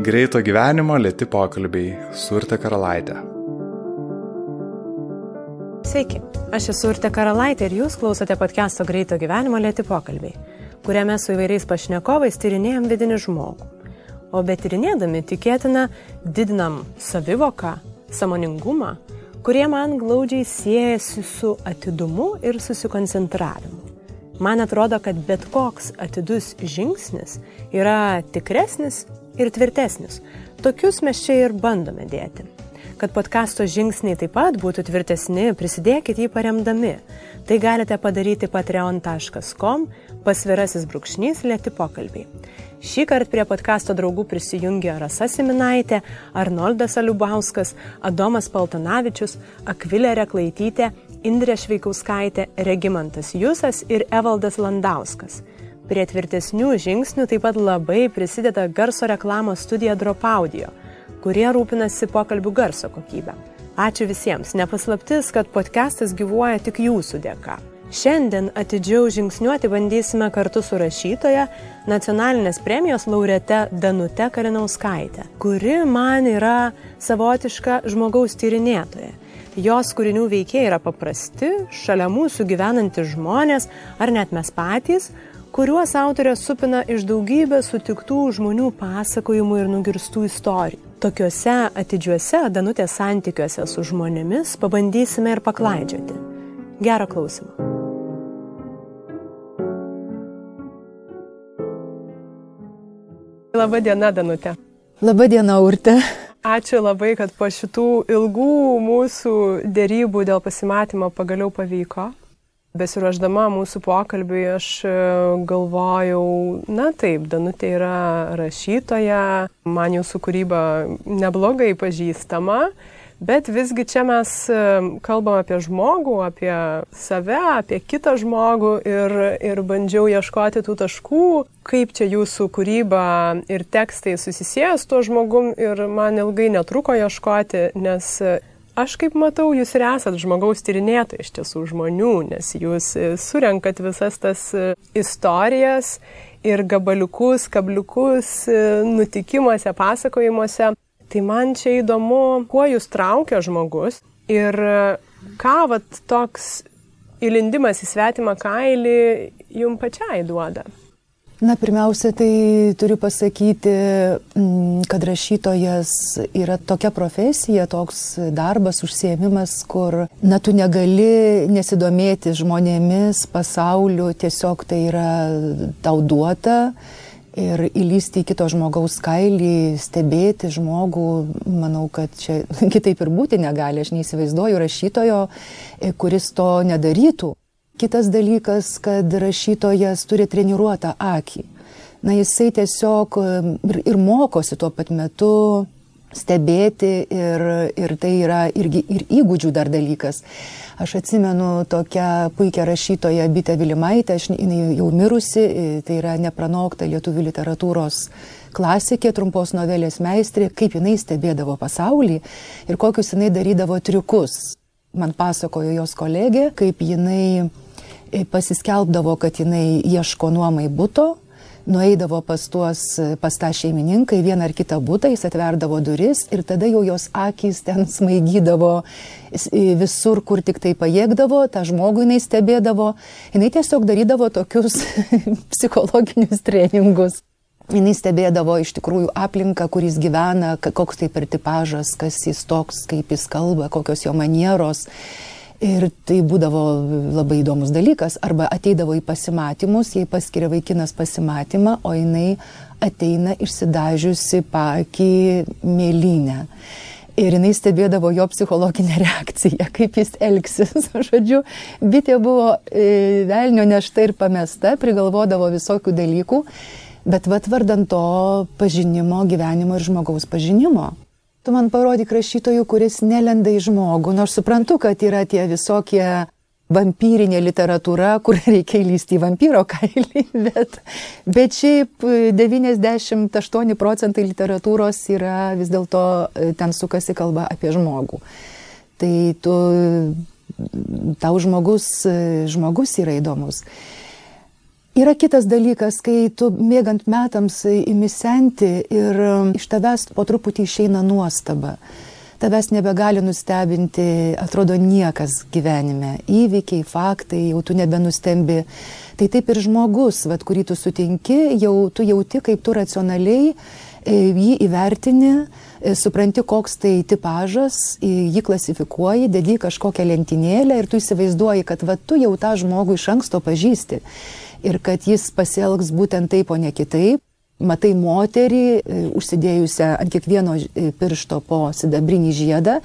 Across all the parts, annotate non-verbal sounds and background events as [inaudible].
Greito gyvenimo lėti pokalbiai su Urte Karalaitė. Sveiki, aš esu Urte Karalaitė ir jūs klausote podcast'o Greito gyvenimo lėti pokalbiai, kuriame su įvairiais pašnekovais tyrinėjom vidinį žmogų. O betyrinėdami tikėtina didinam savivoką, samoningumą, kurie man glaudžiai siejasi su atidumu ir susikoncentravimu. Man atrodo, kad bet koks atidus žingsnis yra tikresnis ir tvirtesnis. Tokius mes čia ir bandome dėti. Kad podkasto žingsniai taip pat būtų tvirtesni, prisidėkite jį paremdami. Tai galite padaryti patreon.com pasvirasis brūkšnys lėti pokalbiai. Šį kartą prie podkasto draugų prisijungė Rasa Siminaitė, Arnoldas Aliubauskas, Adomas Paltanavičius, Akvilė Reklaitytė, Indrė Šveikauskaitė, Regimantas Jusas ir Evaldas Landauskas. Prie tvirtesnių žingsnių taip pat labai prisideda garso reklamos studija Drop Audio, kurie rūpinasi pokalbių garso kokybę. Ačiū visiems, nepaslaptis, kad podcastas gyvuoja tik jūsų dėka. Šiandien atidžiau žingsniuoti bandysime kartu su rašytoja, nacionalinės premijos laurete Danute Karinauskaitė, kuri man yra savotiška žmogaus tyrinėtoja. Jos kūrinių veikėjai yra paprasti, šalia mūsų gyvenantys žmonės, ar net mes patys, kuriuos autorė supina iš daugybės sutiktų žmonių pasakojimų ir nugirstų istorijų. Tokiuose atidžiuose Danutės santykiuose su žmonėmis pabandysime ir paklaidžioti. Gerą klausimą. Labadiena, Danutė. Labadiena, Urte. Ačiū labai, kad po šitų ilgų mūsų dėrybų dėl pasimatymo pagaliau pavyko. Besiruoždama mūsų pokalbiui aš e, galvojau, na taip, Danutė yra rašytoja, man jūsų kūryba neblogai pažįstama Bet visgi čia mes kalbam apie žmogų, apie save, apie kitą žmogų ir, ir bandžiau ieškoti tų taškų, kaip čia jūsų kūryba ir tekstai susisieja su tuo žmogum ir man ilgai netruko ieškoti, nes aš kaip matau, jūs ir esat žmogaus tyrinėtojai iš tiesų žmonių, nes jūs surenkat visas tas istorijas ir gabaliukus, kabliukus nutikimuose, pasakojimuose Tai man čia įdomu, kuo jūs traukia žmogus ir ką vat toks įlindimas į svetimą kailį jum pačiai duoda. Na, pirmiausia, tai turiu pasakyti, mm, kad rašytojas yra tokia profesija, toks darbas, užsiemimas, kur, na, tu negali nesidomėti žmonėmis, pasauliu, tiesiog tai yra tau duota ir įlysti į kito žmogaus kailį, stebėti žmogų, manau, kad čia [laughs] kitaip ir būti negali. Aš neįsivaizduoju rašytojo, e, kuris to nedarytų. Kitas dalykas, kad rašytojas turi treniruotą akį. Na, jisai tiesiog ir, ir mokosi tuo pat metu stebėti ir, ir tai yra irgi ir įgūdžių dar dalykas. Aš atsimenu tokią puikią rašytoją Bitę Vilimaitę, aš, jinai jau mirusi, tai yra nepranokta lietuvių literatūros klasikė, trumpos novelės meistrė, kaip jinai stebėdavo pasaulį ir kokius jinai darydavo triukus. Man pasakojo jos kolegė, kaip jinai pasiskelbdavo, kad jinai ieško nuomai būto nueidavo pas tuos, pas tą šeimininką į vieną ar kitą būtą, jis atverdavo duris ir tada jau jos akis ten [laughs] smaigydavo visur, kur tik tai pajėgdavo, tą žmogų jinai stebėdavo, jinai tiesiog darydavo tokius [laughs] psichologinius treningus. Jis stebėdavo iš tikrųjų aplinką, kuris gyvena, koks tai per tipažas, kas jis toks, kaip jis kalba, kokios jo manieros. Ir tai būdavo labai įdomus dalykas. Arba ateidavo į pasimatymus, jei paskiria vaikinas pasimatymą, o jinai ateina išsidažiusi pakį mėlynę. Ir jinai stebėdavo jo psichologinę [laughs] reakciją, kaip jis elgsis. [laughs] Žodžiu, bitė buvo e, velnio nešta ir pamesta, prigalvodavo visokių dalykų, bet vad vardant to pažinimo, gyvenimo ir žmogaus pažinimo. Tu man parodyk rašytojų, kuris nelenda į žmogų, nors suprantu, kad yra tie visokie vampyrinė literatūra, kur [laughs] reikia įlysti į vampyro kailį, [laughs] bet, bet šiaip 98 procentai literatūros yra vis dėlto e, ten sukasi kalba apie žmogų. Tai tu, tau žmogus, e, žmogus yra įdomus. Yra kitas dalykas, kai tu mėgant metams įmisenti ir iš tavęs po truputį išeina nuostaba. Tavęs nebegali nustebinti, atrodo, niekas gyvenime. Įvykiai, faktai, jau tu nebenustembi. Tai taip ir žmogus, vat, kurį tu sutinki, jau tu jauti, kaip tu racionaliai e, jį įvertini, e, supranti, koks tai tipažas, jį klasifikuoji, dedi kažkokią lentynėlę ir tu įsivaizduoji, kad va tu jau tą žmogų iš anksto pažįsti ir kad jis pasielgs būtent taip, o ne kitaip. Matai moterį, e, užsidėjusią ant kiekvieno e, piršto po sidabrinį žiedą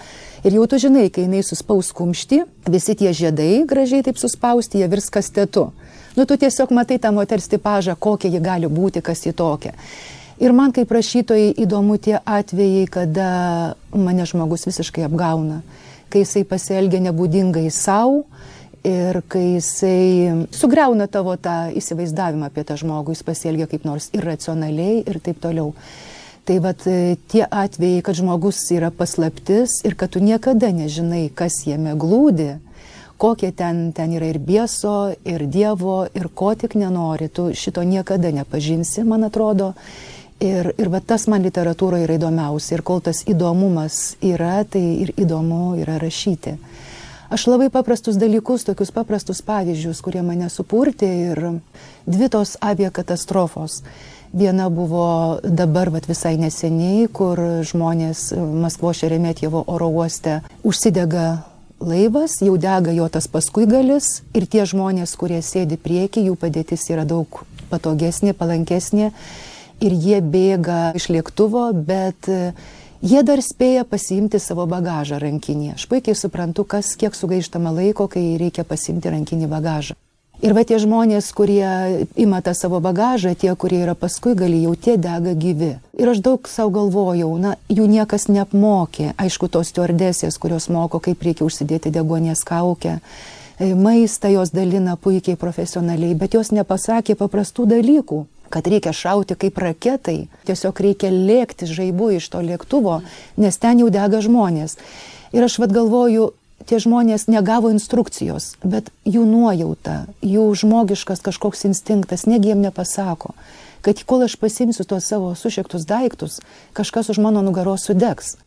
ir jau tu žinai, kai jinai suspaus kumštį, visi tie žiedai gražiai taip suspausti, jie virs kastetu. Nu, tu tiesiog matai tą moters tipažą, kokia ji gali būti, kas ji tokia. Ir man kaip prašytojai įdomu tie atvejai, kada mane žmogus visiškai apgauna, kai jisai pasielgia nebūdingai savo, ir kai jisai sugriauna tavo tą įsivaizdavimą apie tą žmogų, jis pasielgia kaip nors irracionaliai ir taip toliau. Tai vad e, tie atvejai, kad žmogus yra paslaptis ir kad tu niekada nežinai, kas jame glūdi, kokie ten, ten yra ir bieso, ir dievo, ir ko tik nenori, tu šito niekada nepažinsi, man atrodo. Ir, ir va tas man literatūroje yra įdomiausia. Ir kol tas įdomumas yra, tai ir įdomu yra rašyti. Aš labai paprastus dalykus, tokius paprastus pavyzdžius, kurie mane supurtė ir dvi tos aviakatastrofos. Viena buvo dabar, vat, visai neseniai, kur žmonės Maskvo Šeremetjevo oro uoste užsidega laivas, jau dega jo tas paskui galis ir tie žmonės, kurie sėdi prieki, jų padėtis yra daug patogesnė, palankesnė ir jie bėga iš lėktuvo, bet Jie dar spėja pasiimti savo bagažą rankinį. Aš puikiai suprantu, kas kiek sugaištama laiko, kai reikia pasiimti rankinį bagažą. Ir va tie žmonės, kurie ima tą savo bagažą, tie, kurie yra paskui gali, jau tie dega gyvi. Ir aš daug savo galvojau, na, jų niekas neapmokė. Aišku, tos stiordesės, kurios moko, kaip reikia užsidėti degonės kaukę. E, maistą jos dalina puikiai profesionaliai, bet jos nepasakė paprastų dalykų kad reikia šauti kaip raketai, tiesiog reikia lėkti žaibu iš to lėktuvo, nes ten jau dega žmonės. Ir aš vad galvoju, tie žmonės negavo instrukcijos, bet jų nuojauta, jų žmogiškas kažkoks instinktas, negi jiem nepasako, kad kol aš pasimsiu tuos savo sušiktus daiktus, kažkas už mano nugaros sudegs.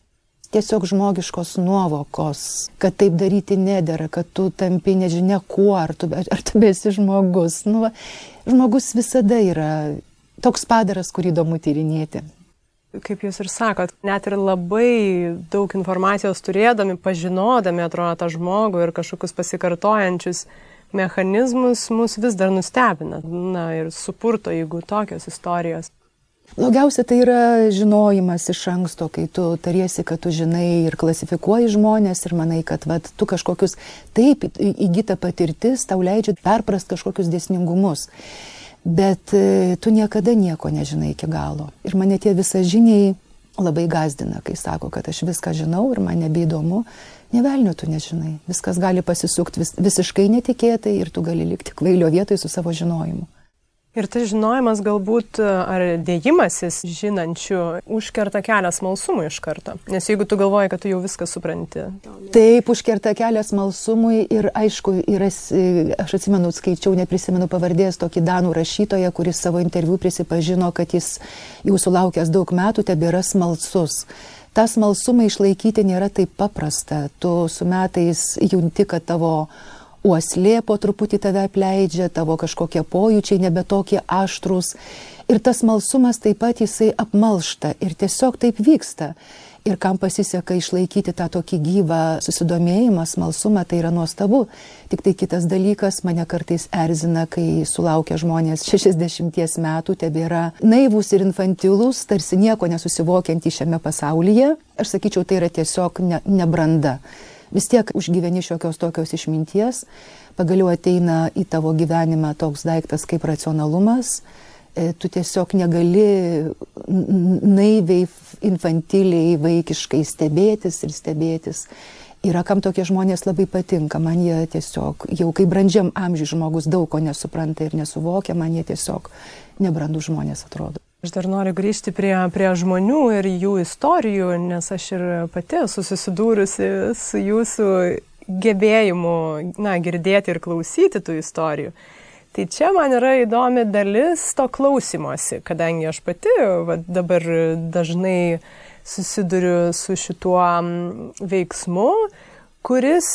Tiesiog žmogiškos nuovokos, kad taip daryti nedėra, kad tu tampi nežinia kuo, ar tu, ar tu esi žmogus. Nu, va, žmogus visada yra toks padaras, kurį įdomu tyrinėti. Kaip jūs ir sakot, net ir labai daug informacijos turėdami, pažinodami, atrodo, tą žmogų ir kažkokius pasikartojančius mechanizmus mus vis dar nustebina. Na ir supurto, jeigu tokios istorijos. Blogiausia tai yra žinojimas iš anksto, kai tu tariesi, kad tu žinai ir klasifikuoji žmonės ir manai, kad vat, tu kažkokius taip įgyta patirtis tau leidžia perprast kažkokius dėsningumus. Bet e, tu niekada nieko nežinai iki galo. Ir mane tie visažiniai labai gazdina, kai sako, kad aš viską žinau ir man nebeįdomu. Nevelniu tu nežinai. Viskas gali pasisukti vis, visiškai netikėtai ir tu gali likti kvailio vietoje su savo žinojimu. Ir tas žinojimas galbūt ar dėjimasis žinančių užkerta kelią smalsumui iš karto. Nes jeigu tu galvoji, kad tu jau viską supranti. Taip, užkerta kelią smalsumui ir aišku, yra, aš atsimenu, skaičiau, neprisimenu pavardės tokį danų rašytoją, kuris savo interviu prisipažino, kad jis jau sulaukęs daug metų tebėra smalsus tą smalsumą išlaikyti nėra taip paprasta. Tu su metais junti, kad tavo uoslė po truputį tave apleidžia, tavo kažkokie pojūčiai nebe tokie aštrus. Ir tas malsumas taip pat jisai apmalšta ir tiesiog taip vyksta. Ir kam pasiseka išlaikyti tą tokį gyvą susidomėjimą, smalsumą, tai yra nuostabu. Tik tai kitas dalykas mane kartais erzina, kai sulaukia žmonės 60 metų, tebėra naivus ir infantilus, tarsi nieko nesusivokiantys šiame pasaulyje. Aš sakyčiau, tai yra tiesiog ne, nebranda vis tiek užgyveni šiokios tokios išminties, pagaliau ateina į tavo gyvenimą toks daiktas kaip racionalumas, e, tu tiesiog negali naiviai, infantiliai, vaikiškai stebėtis ir stebėtis. Yra kam tokie žmonės labai patinka, man jie tiesiog, jau kai brandžiam amžiui žmogus daug ko nesupranta ir nesuvokia, man jie tiesiog nebrandų žmonės atrodo. Aš dar noriu grįžti prie, prie žmonių ir jų istorijų, nes aš ir pati susidūrusi su jūsų gebėjimu, na, girdėti ir klausyti tų istorijų. Tai čia man yra įdomi dalis to klausimosi, kadangi aš pati va, dabar dažnai susiduriu su šituo veiksmu, kuris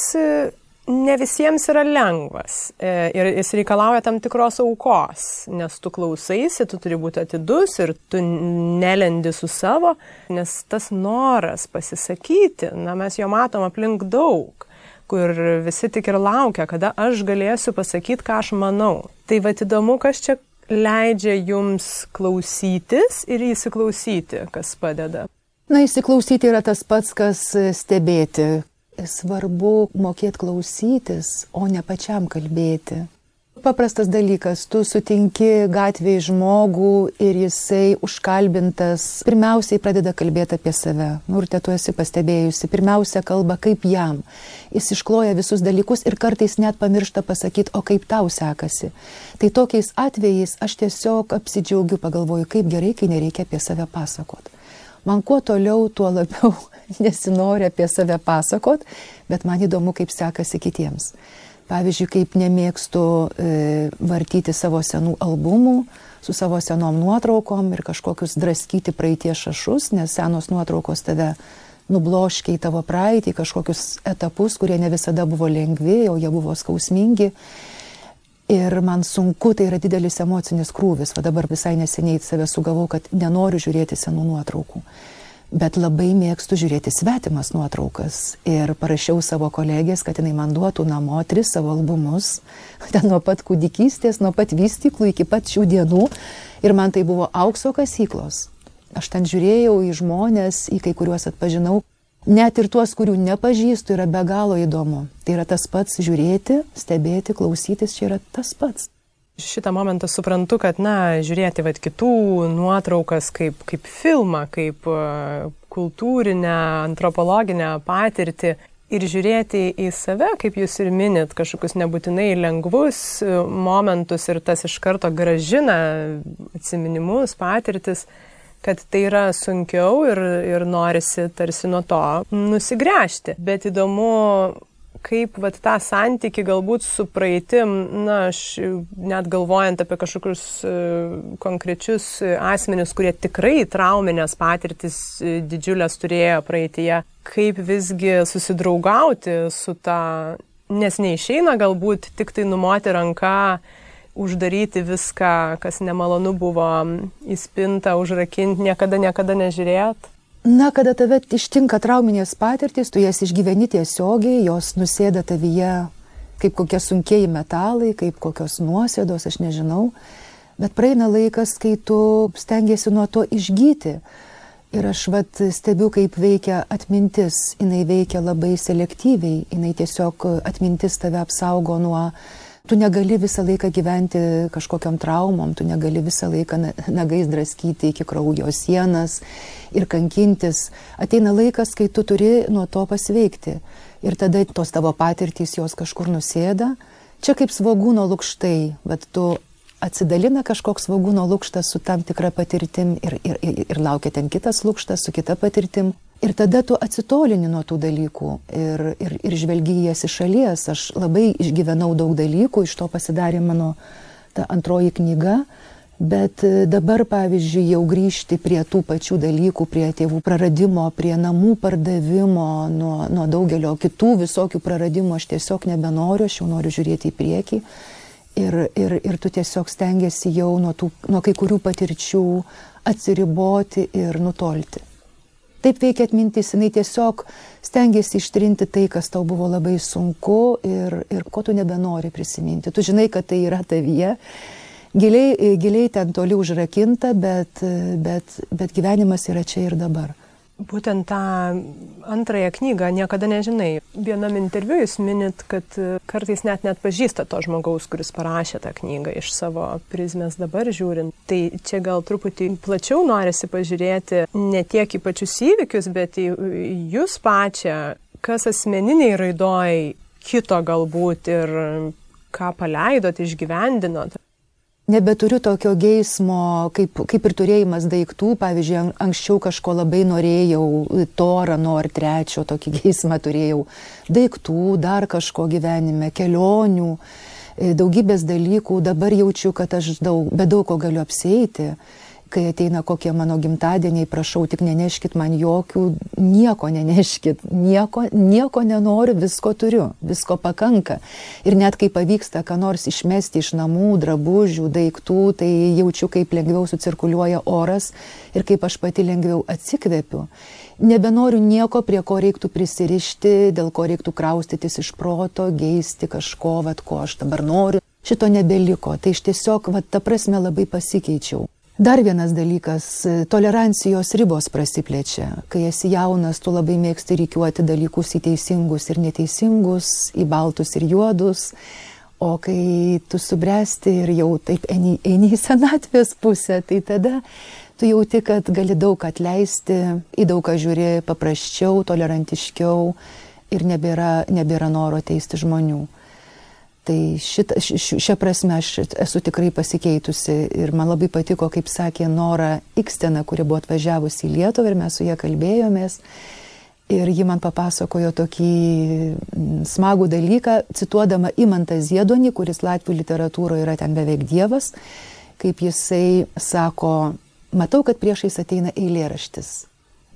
ne visiems yra lengvas e, ir jis reikalauja tam tikros aukos, nes tu klausaisi, tu turi būti atidus ir tu nelendi su savo, nes tas noras pasisakyti, na mes jo matom aplink daug kur visi tik ir laukia, kada aš galėsiu pasakyti, ką aš manau. Tai va įdomu, kas čia leidžia jums klausytis ir įsiklausyti, kas padeda. Na, įsiklausyti yra tas pats, kas stebėti, svarbu mokėti klausytis, o ne pačiam kalbėti. Paprastas dalykas, tu sutinki gatvėje žmogų ir jisai užkalbintas pirmiausiai pradeda kalbėti apie save. Nurte, tu esi pastebėjusi, pirmiausia kalba kaip jam. Jis iškloja visus dalykus ir kartais net pamiršta pasakyti, o kaip tau sekasi. Tai tokiais atvejais aš tiesiog apsidžiaugiu, pagalvoju, kaip gerai, kai nereikia apie save pasakot. Man kuo toliau, tuo labiau [laughs] nesinori apie save pasakot, bet man įdomu, kaip sekasi kitiems. Pavyzdžiui, kaip nemėgstu e, vartyti savo senų albumų su savo senom nuotraukom ir kažkokius draskyti praeitie šašus, nes senos nuotraukos tave nubloškia į tavo praeitį, kažkokius etapus, kurie ne visada buvo lengvi, o jie buvo skausmingi. Ir man sunku, tai yra didelis emocinis krūvis. Va dabar visai neseniai save sugavau, kad nenoriu žiūrėti senų nuotraukų bet labai mėgstu žiūrėti svetimas nuotraukas. Ir parašiau savo kolegės, kad jinai man duotų namo tris savo albumus, [laughs] ten nuo pat kūdikystės, nuo pat vystyklų iki pat šių dienų. Ir man tai buvo aukso kasyklos. Aš ten žiūrėjau į žmonės, į kai kuriuos atpažinau. Net ir tuos, kurių nepažįstu, yra be galo įdomu. Tai yra tas pats žiūrėti, stebėti, klausytis, čia yra tas pats. Šitą momentą suprantu, kad, na, žiūrėti vat, kitų nuotraukas kaip, kaip filmą, kaip uh, kultūrinę, antropologinę patirtį ir žiūrėti į save, kaip jūs ir minit, kažkokius nebūtinai lengvus e, momentus ir tas iš karto gražina atsiminimus, patirtis, kad tai yra sunkiau ir, ir norisi tarsi nuo to nusigręžti. Bet įdomu, kaip vat, tą santyki galbūt su praeitim, na, aš net galvojant apie kažkokius uh, konkrečius asmenius, kurie tikrai trauminės patirtis uh, didžiulės turėjo praeitie, kaip visgi susidraugauti su ta, nes neišeina galbūt tik tai numoti ranką, uždaryti viską, kas nemalonu buvo, įspinta, užrakinti, niekada, niekada nežiūrėt. Na, kada tave ištinka trauminės patirtis, tu jas išgyveni tiesiogiai, jos nusėda tavyje kaip kokie sunkieji metalai, kaip kokios nuosėdos, aš nežinau. Bet praeina laikas, kai tu stengiasi nuo to išgyti. Ir aš vat stebiu, kaip veikia atmintis. Jis veikia labai selektyviai, jinai tiesiog atmintis tave apsaugo nuo Tu negali visą laiką gyventi kažkokiam traumom, tu negali visą laiką nagais draskyti iki kraujo sienas ir kankintis. Ateina laikas, kai tu turi nuo to pasveikti. Ir tada tos tavo patirtys jos kažkur nusėda. Čia kaip svagūno lūkštai, bet tu atsidalina kažkoks svagūno lūkštas su tam tikra patirtim ir, ir, ir, ir laukia ten kitas lūkštas su kita patirtim. Ir tada tu atsitolini nuo tų dalykų ir, ir, ir žvelgi jas iš šalies. Aš labai išgyvenau daug dalykų, iš to pasidarė mano ta antroji knyga. Bet e, dabar, pavyzdžiui, jau grįžti prie tų pačių dalykų, prie tėvų praradimo, prie namų pardavimo, nuo, nuo daugelio kitų visokių praradimų aš tiesiog nebenoriu, aš jau noriu žiūrėti į priekį. Ir, ir, ir tu tiesiog stengiasi jau nuo, tų, nuo kai kurių patirčių atsiriboti ir nutolti. Taip veikia atmintis, jinai tiesiog stengiasi ištrinti tai, kas tau buvo labai sunku ir, ir ko tu nebenori prisiminti. Tu žinai, kad tai yra tavyje, giliai, giliai ten toli užrakinta, bet, bet, bet gyvenimas yra čia ir dabar. Būtent tą antrąją knygą niekada nežinai. Vienam interviu jūs minit, kad kartais net net pažįsta to žmogaus, kuris parašė tą knygą iš savo prizmės dabar žiūrint. Tai čia gal truputį plačiau norisi pažiūrėti ne tiek į pačius įvykius, bet į jūs pačią, kas asmeniniai raidoj kito galbūt ir ką paleidot, išgyvendinot nebeturiu tokio geismo, kaip, kaip ir turėjimas daiktų. Pavyzdžiui, anksčiau kažko labai norėjau, to ar ano ar trečio tokį geismą turėjau. Daiktų, dar kažko gyvenime, kelionių. e, daugybės dalykų, dabar jaučiu, kad aš daug, be daug ko galiu apsėti kai ateina kokie mano gimtadieniai, prašau, tik neneškit man jokių, nieko neneškit, nieko, nieko nenoriu, visko turiu, visko pakanka. Ir net kai pavyksta ką nors išmesti iš namų, drabužių, daiktų, tai jaučiu, kaip lengviau sucirkuliuoja oras ir kaip aš pati lengviau atsikvepiu. Nebenoriu nieko, prie ko reiktų prisirišti, dėl ko reiktų kraustytis iš proto, geisti kažko, vad ko aš dabar noriu. Šito nebeliko, tai iš tiesiog, vad ta prasme labai pasikeičiau. Dar vienas dalykas - tolerancijos ribos prasiplečia. Kai esi jaunas, tu labai mėgsti reikiuoti dalykus į teisingus ir neteisingus, į baltus ir juodus. O kai tu subręsti ir jau taip eini, eini į senatvės pusę, tai tada tu jauti, kad gali daug atleisti, į daug ką žiūri paprasčiau, tolerantiškiau ir nebėra, nebėra noro teisti žmonių. Tai šita, šią prasme aš esu tikrai pasikeitusi ir man labai patiko, kaip sakė Nora Ikstena, kuri buvo atvažiavusi į Lietuvą ir mes su ją kalbėjomės. Ir ji man papasakojo tokį mm, smagų dalyką, cituodama Imantą Ziedonį, kuris Latvijų literatūroje yra ten beveik dievas, kaip jisai sako, matau, kad priešais ateina eilėraštis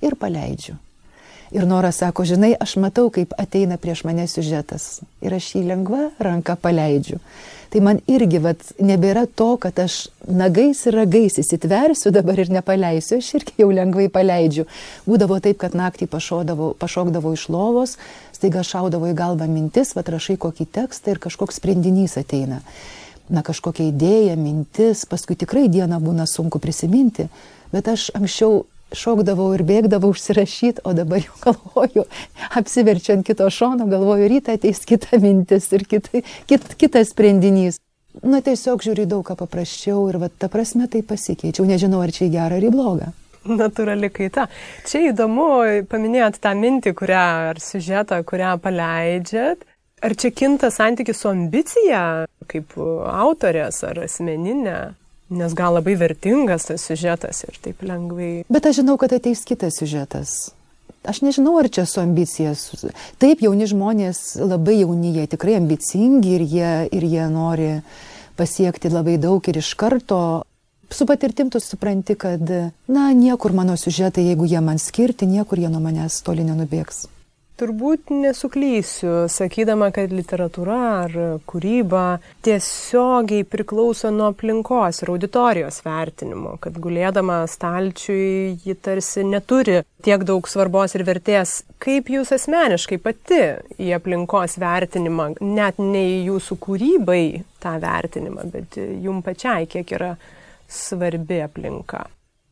ir paleidžiu. Ir Nora sako, žinai, aš matau, kaip ateina prieš mane siužetas ir aš jį lengva ranka paleidžiu. Tai man irgi vat, nebėra to, kad aš nagais ir ragais įsitversiu dabar ir nepaleisiu, aš irgi jau lengvai paleidžiu. Būdavo taip, kad naktį pašokdavau, pašokdavau iš lovos, staiga šaudavo į galvą mintis, va rašai kokį tekstą ir kažkoks sprendinys ateina. Na kažkokia idėja, mintis, paskui tikrai dieną būna sunku prisiminti, bet aš anksčiau šokdavau ir bėgdavau užsirašyti, o dabar jau galvoju, apsiverčiu ant kito šono, galvoju, ryte ateis kita mintis ir kit, kit, kitas sprendinys. Na tiesiog žiūri daug ką paprasčiau ir va, ta prasme tai pasikeičiau, nežinau ar čia į gerą ar į blogą. Natūrali kaita. Čia įdomu, paminėjot tą mintį, kurią, ar siužetą, kurią paleidžiat. Ar čia kinta santykis su ambicija, kaip autorės ar asmeninė? Nes gal labai vertingas tas siužetas ir taip lengvai. Bet aš žinau, kad ateis kitas siužetas. Aš nežinau, ar čia su ambicija. Taip, jauni žmonės labai jauni, jie tikrai ambicingi ir jie, ir jie nori pasiekti labai daug ir iš karto. Su patirtim tu supranti, kad, na, niekur mano siužetai, jeigu jie man skirti, niekur jie nuo manęs toli nenubėgs. Turbūt nesuklysiu, sakydama, kad literatūra ar kūryba tiesiogiai priklauso nuo aplinkos ir auditorijos vertinimo, kad gulėdama stalčiui ji tarsi neturi tiek daug svarbos ir vertės. Kaip jūs asmeniškai pati į aplinkos vertinimą, net ne į jūsų kūrybai tą vertinimą, bet jum pačiai kiek yra svarbi aplinka?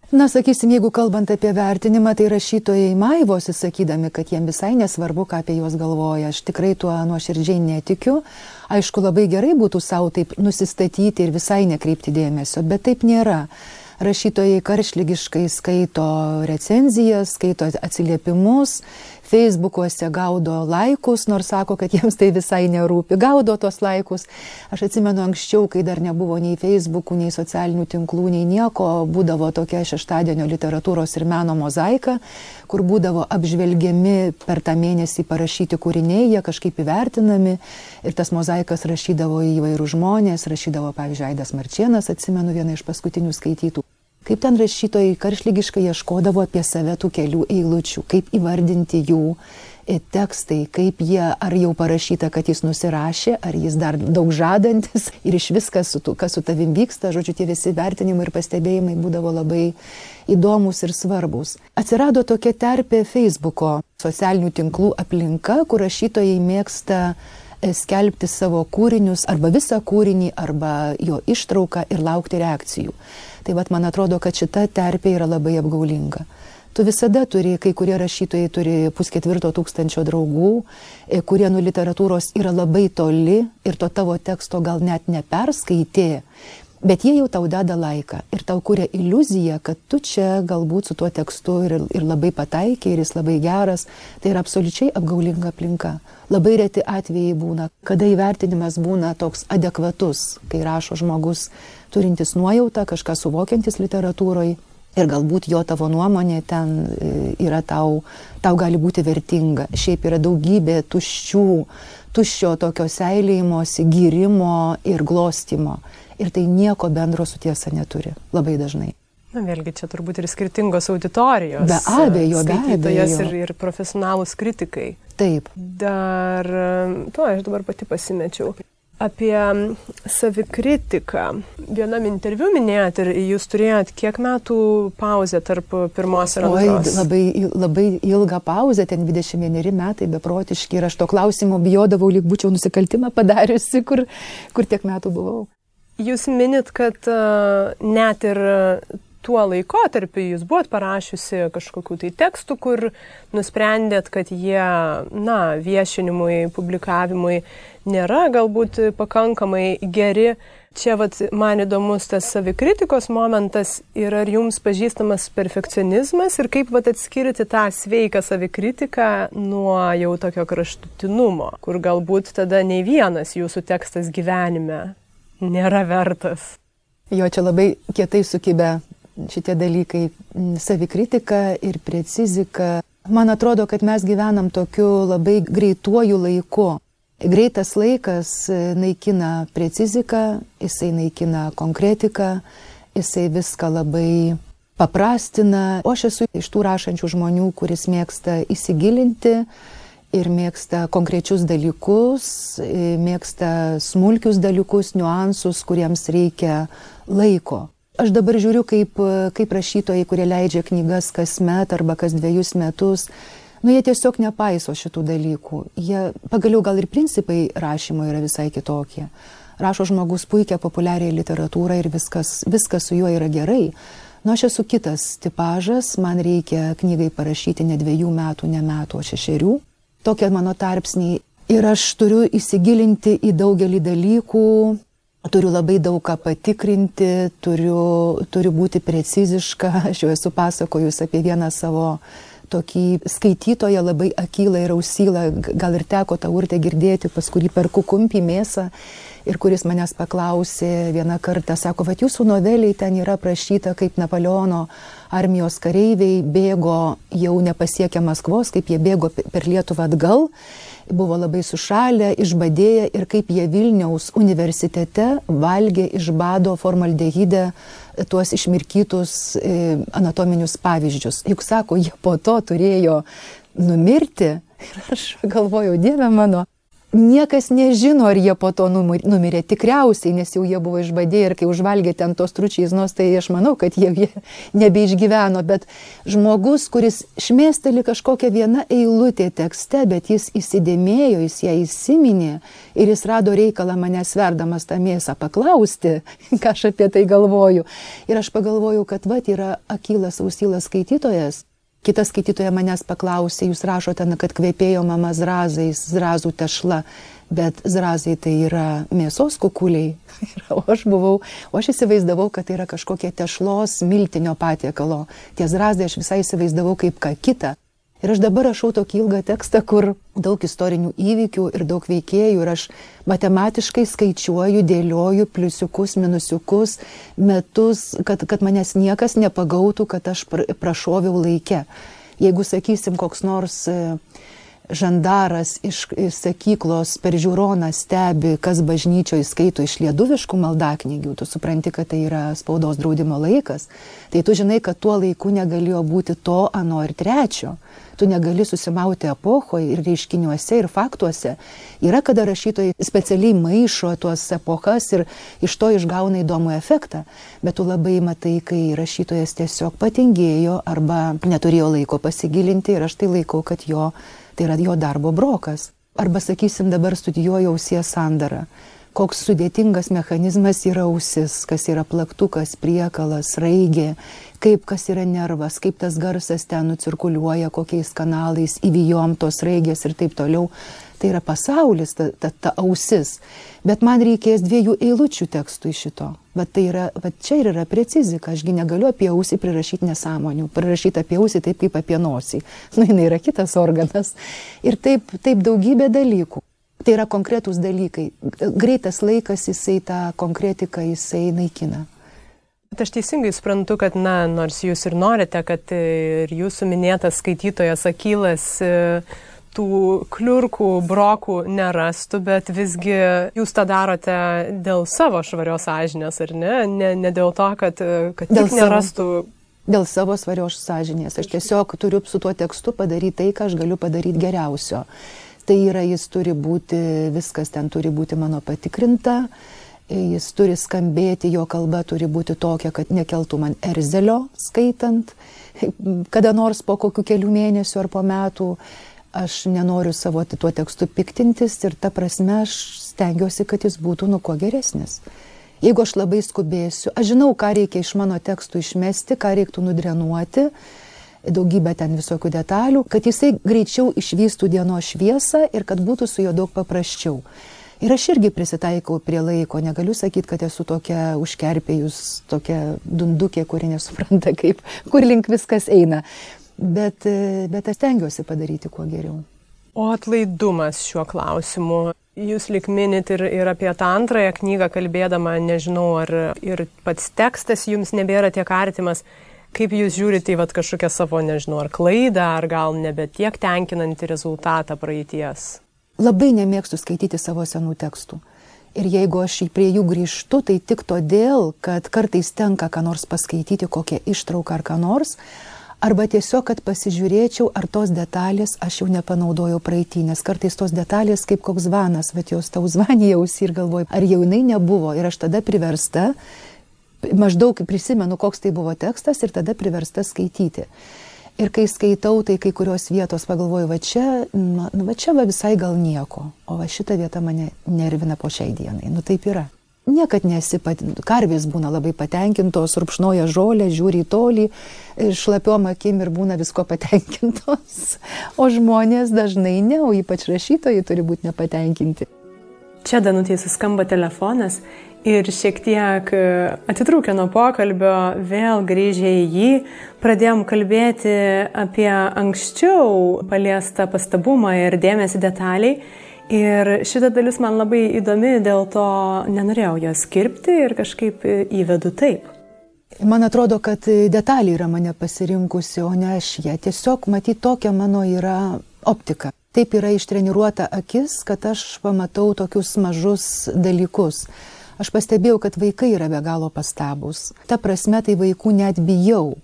Na, sakysim, jeigu kalbant apie vertinimą, tai rašytojai maivosi sakydami, kad jiems visai nesvarbu, ką apie juos galvoja. Aš tikrai tuo nuoširdžiai netikiu. Aišku, labai gerai būtų savo taip nusistatyti ir visai nekreipti dėmesio, bet taip nėra. Rašytojai karšlygiškai skaito recenzijas, skaito atsiliepimus Facebookuose gaudo laikus, nors sako, kad jiems tai visai nerūpi. Gaudo tos laikus. Aš atsimenu anksčiau, kai dar nebuvo nei Facebookų, nei socialinių tinklų, nei nieko, būdavo tokia šeštadienio literatūros ir meno mozaika, kur būdavo apžvelgiami per tą mėnesį parašyti kūriniai, jie kažkaip įvertinami ir tas mozaikas rašydavo įvairių žmonės, rašydavo, pavyzdžiui, Aidas Marčienas, atsimenu vieną iš paskutinių skaitytų kaip ten rašytojai karšlygiškai ieškodavo apie save tų kelių eilučių, kaip įvardinti jų e, tekstai, kaip jie, ar jau parašyta, kad jis nusirašė, ar jis dar daug žadantis ir iš viskas, su tu, kas su tavim vyksta, žodžiu, tie visi vertinimai ir pastebėjimai būdavo labai įdomus ir svarbus. Atsirado tokia terpė Facebooko socialinių tinklų aplinka, kur rašytojai mėgsta skelbti savo kūrinius arba visą kūrinį arba jo ištrauką ir laukti reakcijų. Tai vad man atrodo, kad šita terpė yra labai apgaulinga. Tu visada turi, kai kurie rašytojai turi pusketvirto tūkstančio draugų, e, kurie nuo literatūros yra labai toli ir to tavo teksto gal net neperskaitė, Bet jie jau tau deda laiką ir tau kuria iliuziją, kad tu čia galbūt su tuo tekstu ir, ir labai pataikiai, ir jis labai geras. Tai yra absoliučiai apgaulinga aplinka. Labai reti atvejai būna, kada įvertinimas būna toks adekvatus, kai rašo žmogus turintis nuojautą, kažką suvokiantis literatūroje Ir galbūt jo tavo nuomonė ten e, yra tau, tau gali būti vertinga. Šiaip yra daugybė tuščių, tuščio tokio seilėjimosi, gyrimo ir glostimo. Ir tai nieko bendro su tiesa neturi. Labai dažnai. Na vėlgi, čia turbūt ir skirtingos auditorijos. Be abejo, be abejo. Ir, ir profesionalūs kritikai. Taip. Dar, to aš dabar pati pasimečiau apie savikritiką. Vienam interviu minėjot ir jūs turėjot kiek metų pauzę tarp pirmos ir antros? Oi, labai, labai ilgą pauzę, ten 21 metai beprotiški ir aš to klausimo bijodavau, lyg būčiau nusikaltimą padariusi, kur, kur tiek metų buvau. Jūs minit, kad uh, net ir tuo laikotarpiu jūs buvot parašiusi kažkokių tai tekstų, kur nusprendėt, kad jie, na, viešinimui, publikavimui nėra galbūt pakankamai geri. Čia vat, man įdomus tas savikritikos momentas ir ar jums pažįstamas perfekcionizmas ir kaip vat, atskirti tą sveiką savikritiką nuo jau tokio kraštutinumo, kur galbūt tada nei vienas jūsų tekstas gyvenime nėra vertas. Jo, čia labai kietai sukibę šitie dalykai - savikritika ir precizika. Man atrodo, kad mes gyvenam tokiu labai greituoju laiku. Greitas laikas naikina preciziką, jisai naikina konkretiką, jisai viską labai paprastina. O aš esu iš tų rašančių žmonių, kuris mėgsta įsigilinti ir mėgsta konkrečius dalykus, e, mėgsta smulkius dalykus, niuansus, kuriems reikia laiko. Aš dabar žiūriu, kaip, kaip rašytojai, kurie leidžia knygas kasmet arba kas dviejus metus, nu jie tiesiog nepaiso šitų dalykų. Jie pagaliau gal ir principai rašymo yra visai kitokie. Rašo žmogus puikia populiariai literatūrą ir viskas, viskas su juo yra gerai. Nu, aš esu kitas tipažas, man reikia knygai parašyti ne dviejų metų, ne metų, o šešerių. Tokie mano tarpsniai. Ir aš turiu įsigilinti į daugelį dalykų, turiu labai daug ką patikrinti, turiu, turiu būti preciziška. Aš jau esu pasakojus apie vieną savo tokį skaitytoją labai akylą ir ausylą, gal ir teko tą urtę girdėti, pas kurį perku kumpį mėsą ir kuris manęs paklausė vieną kartą, sako, va jūsų noveliai ten yra prašyta, kaip Napoleono armijos kareiviai bėgo jau nepasiekę Maskvos, kaip jie bėgo per Lietuvą atgal buvo labai sušalę, išbadėję ir kaip jie Vilniaus universitete valgė iš bado formaldehidę tuos išmirkytus e, anatominius pavyzdžius. Juk sako, jie po to turėjo numirti. [laughs] Ir aš galvojau, Dieve mano, Niekas nežino, ar jie po to numirė tikriausiai, nes jau jie buvo išbadėję ir kai užvalgė ten tos tručiaiznos, tai aš manau, kad jie, jie nebeišgyveno. Bet žmogus, kuris šmėsteli kažkokią vieną eilutę tekste, bet jis įsidėmėjo, jis ją įsiminė ir jis rado reikalą mane sverdamas tą mėsą paklausti, [laughs] ką aš apie tai galvoju. Ir aš pagalvojau, kad va, yra akilas, ausylas skaitytojas Kita skaitytoja manęs paklausė, jūs rašote, kad kvepėjo mama zrazais, zrazų tešla, bet zrazai tai yra mėsos kukuliai. [laughs] o aš buvau, o aš įsivaizdavau, kad tai yra kažkokie tešlos miltinio patiekalo. Tie zrazai aš visai įsivaizdavau kaip ką kitą. Ir aš dabar rašau tokį ilgą tekstą, kur daug istorinių įvykių ir daug veikėjų ir aš matematiškai skaičiuoju, dėlioju pliusiukus, minusiukus, metus, kad, kad manęs niekas nepagautų, kad aš prašoviau laikę. Jeigu, sakysim, koks nors e, žandaras iš sakyklos per žiūroną stebi, kas bažnyčioje skaito iš lietuviškų maldaknygių, tu supranti, kad tai yra spaudos draudimo laikas, tai tu žinai, kad tuo laiku negalėjo būti to, ano ir trečio. Tu negali susimauti epochoje ir reiškiniuose ir faktuose. Yra, kada rašytojai specialiai maišo tuos epochas ir iš to išgauna įdomų efektą, bet tu labai matai, kai rašytojas tiesiog patingėjo arba neturėjo laiko pasigilinti ir aš tai laikau, kad jo, tai yra jo darbo brokas. Arba sakysim, dabar studijuoju ausies sandarą koks sudėtingas mechanizmas yra ausis, kas yra plaktukas, priekalas, raigė, kaip kas yra nervas, kaip tas garsas ten nucirkuliuoja, kokiais kanalais įvyjom tos raigės ir taip toliau. Tai yra pasaulis, ta, ta, ta ausis. Bet man reikės dviejų eilučių tekstų iš šito. Bet tai yra, bet čia ir yra precizika. Ašgi negaliu apie ausį prirašyti nesąmonių. Prirašyti apie ausį taip kaip apie nosį. Nu, jinai yra kitas organas. Ir taip, taip daugybė dalykų. Tai yra konkretūs dalykai. Greitas laikas jisai tą konkretiką jisai naikina. Bet aš teisingai suprantu, kad, na, nors jūs ir norite, kad ir jūsų minėtas skaitytojas Akylas e, tų kliurkų, brokų nerastų, bet visgi jūs tą darote dėl savo švarios sąžinės, ar ne? Ne, ne dėl to, kad, kad dėl nerastų. Savo, dėl savo svarios sąžinės. Aš tiesiog turiu su tuo tekstu padaryti tai, ką aš galiu padaryti geriausio. Tai yra, jis turi būti, viskas ten turi būti mano patikrinta jis turi skambėti, jo kalba turi būti tokia, kad nekeltų man erzelio skaitant, kada nors po kokių kelių mėnesių ar po metų. Aš nenoriu savo tuo tekstu piktintis ir ta prasme aš stengiuosi, kad jis būtų nu kuo geresnis. Jeigu aš labai skubėsiu, aš žinau, ką reikia iš mano tekstų išmesti, ką reiktų nudrenuoti, daugybę ten visokių detalių, kad jisai greičiau išvystų dienos šviesą ir kad būtų su juo daug paprasčiau. Ir aš irgi prisitaikau prie laiko, negaliu sakyti, kad esu tokia užkerpėjus, tokia dundukė, kuri nesupranta, kaip, kur link viskas eina. Bet, bet aš tengiuosi padaryti kuo geriau. O atlaidumas šiuo klausimu. Jūs lik minit ir, ir apie tą antrąją knygą kalbėdama, nežinau, ar ir pats tekstas jums nebėra tiek artimas. Kaip jūs žiūrite į vat, kažkokią savo, nežinau, ar klaidą, ar gal nebe tiek tenkinantį rezultatą praeities? labai nemėgstu skaityti savo senų tekstų. Ir jeigu aš prie jų grįžtu, tai tik todėl, kad kartais tenka ką nors paskaityti, kokią ištrauką ar ką nors, arba tiesiog, kad pasižiūrėčiau, ar tos detalės aš jau nepanaudojau praeitį, nes kartais tos detalės kaip koks vanas, bet jos tau [laughs] zvanijausi ir galvoju, ar jau jinai nebuvo ir aš tada priversta, maždaug prisimenu, koks tai buvo tekstas ir tada priversta skaityti. Ir kai skaitau, tai kai kurios vietos pagalvoju, va čia, nu, va čia va visai gal nieko, o va šita vieta mane nervina po šiai dienai. Nu taip yra. Niekad nesi, pat... karvės būna labai patenkintos, rupšnoja žolę, žiūri į tolį, šlapiom akim ir būna visko patenkintos. O žmonės dažnai ne, o ypač rašytojai turi būti nepatenkinti. Čia Danutė suskamba telefonas ir šiek tiek e, atitrūkę nuo pokalbio, vėl grįžę į jį, pradėjom kalbėti apie anksčiau paliestą pastabumą ir dėmesį detaliai. Ir šita dalis man labai įdomi, dėl to nenorėjau jos kirpti ir kažkaip įvedu taip. Man atrodo, kad detalė yra mane pasirinkusi, o ne aš ją. Tiesiog matyti tokia mano yra optika. Taip yra ištreniruota akis, kad aš pamatau tokius mažus dalykus. Aš pastebėjau, kad vaikai yra be galo pastabus. Ta prasme, tai vaikų net bijau.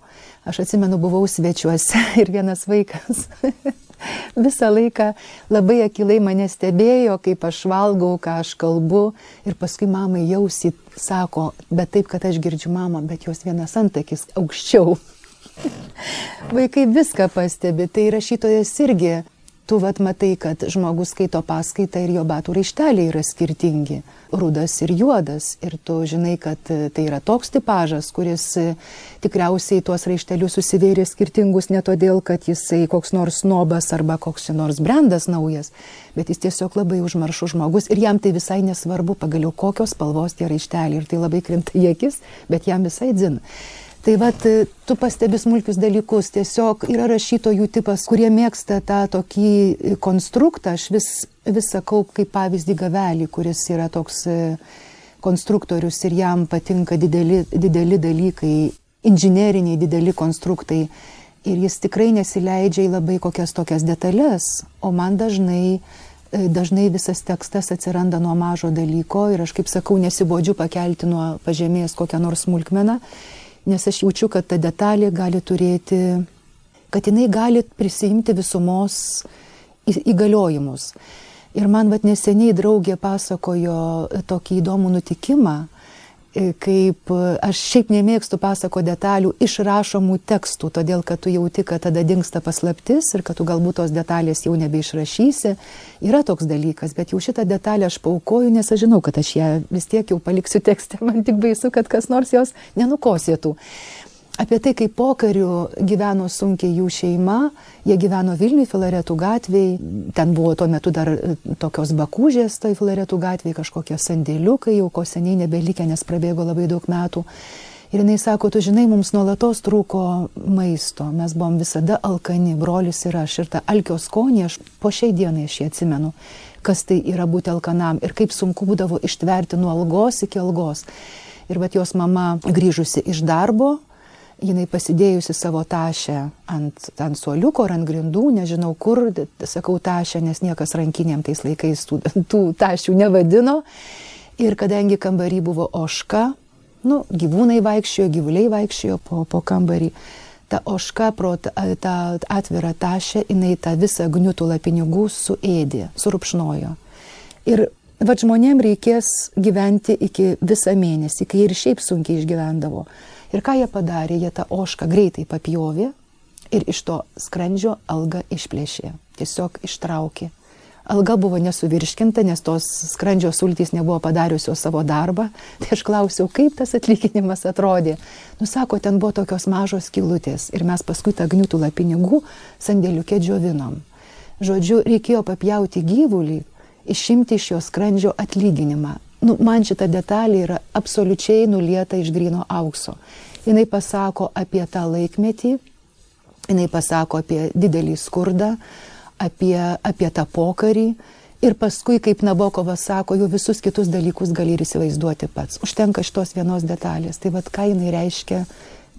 Aš atsimenu, buvau svečiuose [laughs] ir vienas vaikas [laughs] visą laiką labai akilai mane stebėjo, kaip aš valgau, ką aš kalbu. Ir paskui mamai jausi sako, bet taip, kad aš girdžiu mamą, bet jos vienas antakis aukščiau. [laughs] Vaikai viską pastebi, tai rašytojas irgi tu vat matai, kad žmogus skaito paskaitą ir jo batų raišteliai yra skirtingi - rudas ir juodas. Ir tu žinai, kad e, tai yra toks tipažas, kuris e, tikriausiai tuos raištelius susivėrė skirtingus ne todėl, kad jisai koks nors nobas arba koks nors brandas naujas, bet jis tiesiog labai užmaršus žmogus ir jam tai visai nesvarbu pagaliau kokios spalvos tie raišteliai. Ir tai labai krinta į akis, bet jam visai dzin. Tai vad, tu pastebi smulkius dalykus, tiesiog yra rašytojų tipas, kurie mėgsta tą tokį konstruktą, aš vis, vis sakau kaip pavyzdį gavelį, kuris yra toks e, konstruktorius ir jam patinka dideli, dideli dalykai, inžineriniai dideli konstruktai. Ir jis tikrai nesileidžia į labai kokias tokias detalės, o man dažnai e, dažnai visas tekstas atsiranda nuo mažo dalyko ir aš, kaip sakau, nesibodžiu pakelti nuo pažemės kokią nors smulkmeną nes aš jaučiu, kad ta detalė gali turėti, kad jinai gali prisijimti visumos įgaliojimus. Ir man vat neseniai draugė pasakojo tokį įdomų nutikimą, kaip aš šiaip nemėgstu pasako detalių išrašomų tekstų, todėl kad tu jauti, kad tada dinksta paslaptis ir kad tu galbūt tos detalės jau nebeišrašysi. Yra toks dalykas, bet jau šitą detalę aš paukoju, nes aš žinau, kad aš ją vis tiek jau paliksiu tekste, [laughs] man tik baisu, kad kas nors jos nenukosėtų apie tai, kaip pokariu gyveno sunkiai jų šeima. Jie gyveno Vilniui, Filaretų gatvėje, ten buvo tuo metu dar e, tokios bakūžės, tai Filaretų gatvėje kažkokie sandėliukai, jau ko seniai nebelikę, nes prabėgo labai daug metų. Ir jinai sako, tu žinai, mums nuolatos trūko maisto, mes buvom visada alkani, brolis ir aš. Ir tą alkio skonį aš po šiai dienai aš jį atsimenu, kas tai yra būti alkanam ir kaip sunku būdavo ištverti nuo algos iki algos. Ir bet jos mama grįžusi iš darbo, jinai pasidėjusi savo tašę ant, ant suoliuko ar ant grindų, nežinau kur, sakau tašę, nes niekas rankinėm tais laikais tų, tų tašių nevadino. Ir kadangi kambarį buvo oška, nu, gyvūnai vaikščiojo, gyvuliai vaikščiojo po, po kambarį, ta oška pro tą atvirą tašę, jinai tą visą gniutulą pinigų suėdė, surupšnojo. Ir vad žmonėm reikės gyventi iki visą mėnesį, kai ir šiaip sunkiai išgyvendavo. Ir ką jie padarė, jie tą ošką greitai papjovė ir iš to skrandžio algą išplėšė, tiesiog ištraukė. Alga buvo nesuvirškinta, nes tos skrandžio sultys nebuvo padariusios savo darbą. Tai aš klausiau, kaip tas atlyginimas atrodė. Nusako, ten buvo tokios mažos kilutės ir mes paskui tą gniutulą pinigų sandėliukė džiovinom. Žodžiu, reikėjo papjauti gyvulį, išimti iš jo skrandžio atlyginimą. Nu, man šita detalė yra absoliučiai nulieta iš grino aukso. Jis pasako apie tą laikmetį, jinai pasako apie didelį skurdą, apie, apie tą pokarį. Ir paskui, kaip Nabokovas sako, jau visus kitus dalykus gali ir įsivaizduoti pats. Užtenka šitos vienos detalės. Tai vad, ką jinai reiškia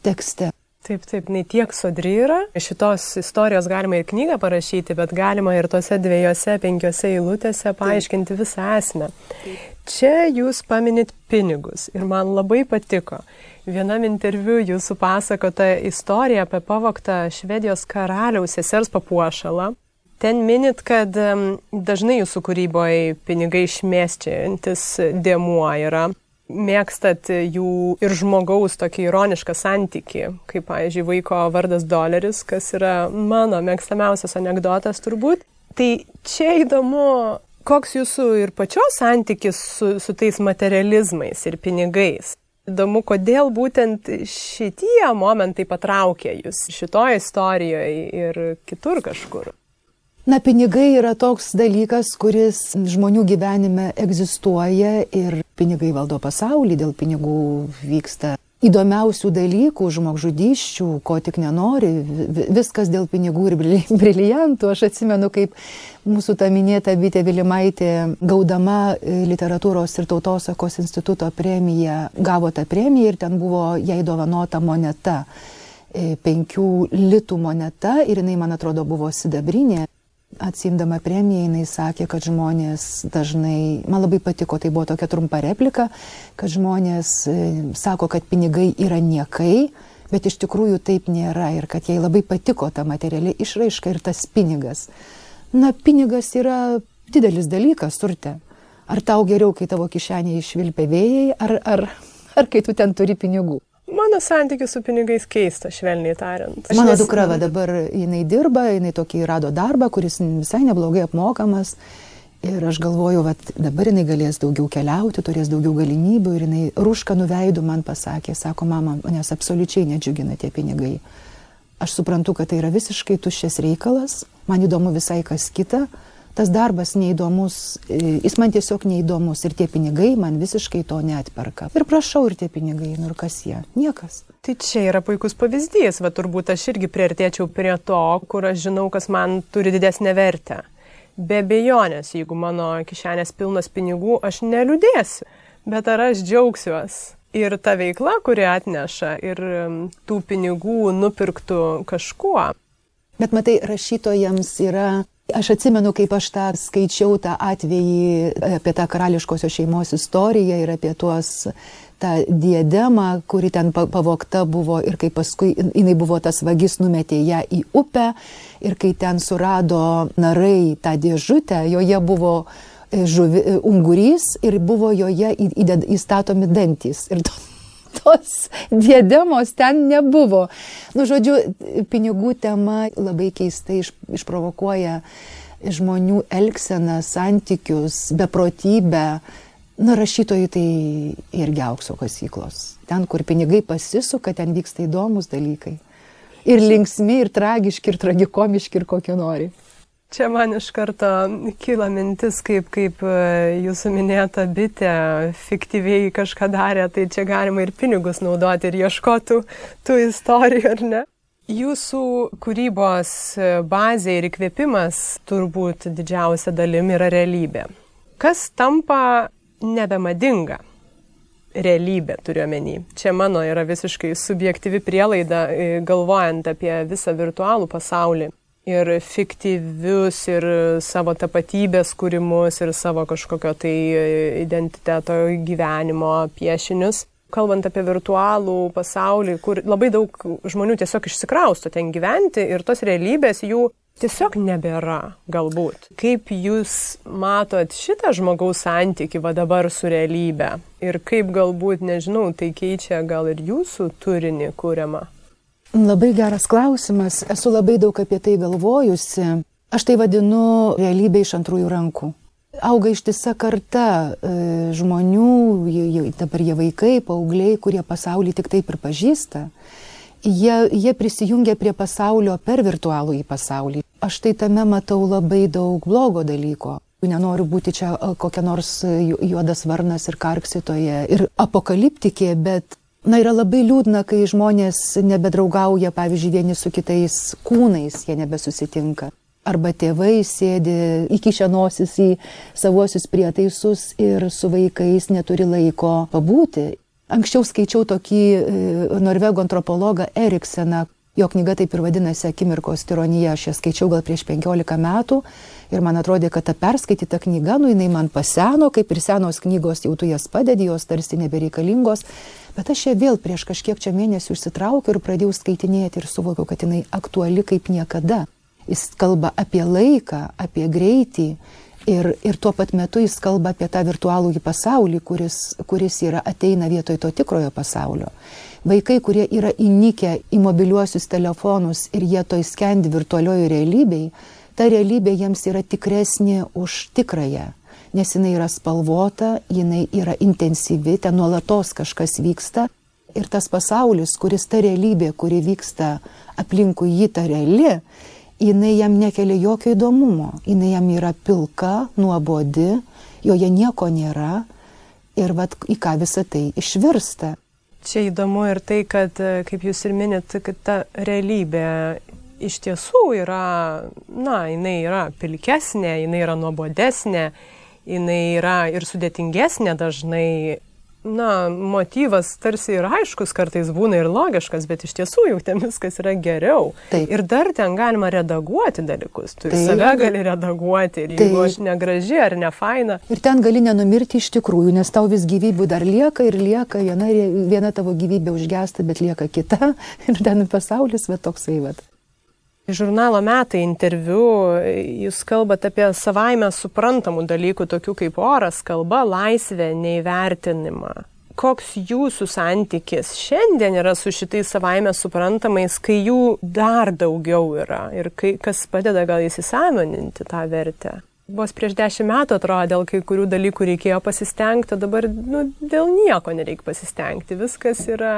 tekste. Taip, taip, ne tiek sodri yra. Šitos istorijos galima ir knygą parašyti, bet galima ir tose dviejose, penkiose eilutėse paaiškinti taip. visą esmę. Taip. Čia jūs paminit pinigus ir man labai patiko. Vienam interviu jūsų pasakota istorija apie pavoktą Švedijos karaliaus sesers papuošalą. Ten minit, kad dažnai jūsų kūryboje pinigai išmėsčiantis dėmuo yra. Mėgstat jų ir žmogaus tokį ironišką santyki, kaip, pavyzdžiui, vaiko vardas doleris, kas yra mano mėgstamiausias anegdotas turbūt. Tai čia įdomu, koks jūsų ir pačios santykis su, su tais materializmais ir pinigais. Įdomu, kodėl būtent šitie momentai patraukė jūs šitoje istorijoje ir kitur kažkur. Na, pinigai yra toks dalykas, kuris žmonių gyvenime egzistuoja ir pinigai valdo pasaulį, dėl pinigų vyksta įdomiausių dalykų, žmogžudyščių, ko tik nenori, viskas dėl pinigų ir [laughs] briliantų. Aš atsimenu, kaip mūsų ta minėta Bitė Vilimaitė, gaudama e, literatūros ir tautosakos instituto premiją, gavo tą premiją ir ten buvo jai dovanota moneta, e, penkių litų moneta ir jinai, man atrodo, buvo sidabrinė. Atsimdama premiją jinai sakė, kad žmonės dažnai, man labai patiko, tai buvo tokia trumpa replika, kad žmonės e, sako, kad pinigai yra niekai, bet iš tikrųjų taip nėra ir kad jai labai patiko ta materiali išraiška ir tas pinigas. Na, pinigas yra didelis dalykas, turte. Ar tau geriau, kai tavo kišenėje išvilpia vėjai, ar, ar, ar kai tu ten turi pinigų? Mano santykis su pinigais keista, švelniai tariant. Aš Mano nes... dukra va, dabar jinai dirba, jinai tokį rado darbą, kuris visai neblogai apmokamas. Ir aš galvoju, kad dabar jinai galės daugiau keliauti, turės daugiau galimybių ir jinai rušką nuveidų man pasakė, sako, mama, manęs absoliučiai nedžiugina tie pinigai. Aš suprantu, kad tai yra visiškai tuščias reikalas, man įdomu visai kas kita, tas darbas neįdomus, e, jis man tiesiog neįdomus ir tie pinigai man visiškai to neatperka. Ir prašau, ir tie pinigai, nu ir kas jie? Niekas. Tai čia yra puikus pavyzdys, va turbūt aš irgi priartėčiau prie to, kur aš žinau, kas man turi didesnę vertę. Be bejonės, jeigu mano kišenės pilnas pinigų, aš neliūdėsiu, bet ar aš džiaugsiuosi? Ir ta veikla, kuri atneša ir tų pinigų nupirktų kažkuo. Bet matai, rašytojams yra Aš atsimenu, kaip aš tą skaičiau tą atvejį apie tą karališkosios šeimos istoriją ir apie tuos tą diademą, kuri ten pavokta buvo ir kai paskui jinai buvo tas vagis numetė ją į upę ir kai ten surado narai tą dėžutę, joje buvo e, žuvi, e, ungurys ir buvo joje įstatomi dantys. Ir to, tos diademos ten nebuvo. Nu, žodžiu, pinigų tema labai keistai iš, išprovokuoja žmonių elgseną, santykius, beprotybę. Na, rašytojai tai irgi aukso kasyklos. Ten, kur pinigai pasisuka, ten vyksta įdomus dalykai. Ir linksmi, ir tragiški, ir tragikomiški, ir kokie nori. Čia man iš karto kyla mintis, kaip, kaip e, jūsų minėta bitė fiktyviai kažką darė, tai čia galima ir pinigus naudoti ir ieškotų tų istorijų, ar ne? Jūsų kūrybos bazė ir įkvėpimas turbūt didžiausia dalimi yra realybė. Kas tampa nebemadinga? realybė turiuomenį. Čia mano yra visiškai subjektyvi prielaida, e, galvojant apie visą virtualų pasaulį. Ir fiktyvius, ir savo tapatybės kūrimus, ir savo kažkokio tai identiteto gyvenimo piešinius. Kalbant apie virtualų pasaulį, kur labai daug žmonių tiesiog išsikrausto ten gyventi ir tos realybės jų tiesiog nebėra, galbūt. Kaip jūs matot šitą žmogaus santyki va dabar su realybė ir kaip galbūt, nežinau, tai keičia gal ir jūsų turinį kūriamą? Labai geras klausimas, esu labai daug apie tai galvojusi. Aš tai vadinu realybė iš antrųjų rankų. Auga ištisa karta e, žmonių, dabar jie vaikai, paaugliai, kurie pasaulį tik taip ir pažįsta jie, jie prisijungia prie pasaulio per virtualų į pasaulį. Aš tai tame matau labai daug blogo dalyko. Nenoriu būti čia kokia nors juodas varnas ir karksitoje ir apokaliptikė, bet Na, yra labai liūdna, kai žmonės nebedraugauja, pavyzdžiui, vieni su kitais kūnais, jie nebesusitinka. Arba tėvai sėdi įkišę nosis į savuosius prietaisus ir su vaikais neturi laiko pabūti. Anksčiau skaičiau tokį e, norvego antropologą Erikseną, jo knyga taip ir vadinasi Akimirkos tironija, aš ją skaičiau gal prieš 15 metų ir man atrodė, kad ta perskaityta knyga, nu jinai man paseno, kaip ir senos knygos, jau tu jas padedi, jos tarsi nebereikalingos, bet aš ją vėl prieš kažkiek čia mėnesių išsitraukiau ir pradėjau skaitinėti ir suvokiau, kad jinai aktuali kaip niekada. Jis kalba apie laiką, apie greitį Ir, ir tuo pat metu jis kalba apie tą virtualųjį pasaulį, kuris, kuris yra ateina vietoj to tikrojo pasaulio. Vaikai, kurie yra įnikę į mobiliuosius telefonus ir jie toj skendi virtualiojo realybėj, ta realybė jiems yra tikresnė už tikrąją, nes jinai yra spalvota, jinai yra intensyvi, ten nuolatos kažkas vyksta. Ir tas pasaulis, kuris ta realybė, kuri vyksta aplinkui jį ta reali, jinai jam nekelia jokio įdomumo, jinai jam yra pilka, nuobodi, joje nieko nėra ir vad į ką visa tai išvirsta. Čia įdomu ir tai, kad, kaip jūs ir minit, kad ta realybė iš tiesų yra, na, jinai yra pilkesnė, jinai yra nuobodesnė, jinai yra ir sudėtingesnė dažnai na, motyvas tarsi ir aiškus kartais būna ir logiškas, bet iš tiesų jau ten viskas yra geriau. Taip. Ir dar ten galima redaguoti dalykus. Tu Taip. save gali redaguoti ir jeigu Taip. aš negraži ar ne faina. Ir ten gali nenumirti iš tikrųjų, nes tau vis gyvybių dar lieka ir lieka, viena, viena tavo gyvybė užgesta, bet lieka kita. [laughs] Ir ten pasaulis, bet toksai vad. Žurnalo metai interviu jūs kalbate apie savaime suprantamų dalykų, tokių kaip oras, kalba, laisvė, neįvertinimą. Koks jūsų santykis šiandien yra su šitais savaime suprantamais, kai jų dar daugiau yra ir kai, kas padeda gal įsisamoninti tą vertę? Vos prieš dešimt metų atrodo, dėl kai kurių dalykų reikėjo pasistengti, o dabar nu, dėl nieko nereikia pasistengti. Viskas yra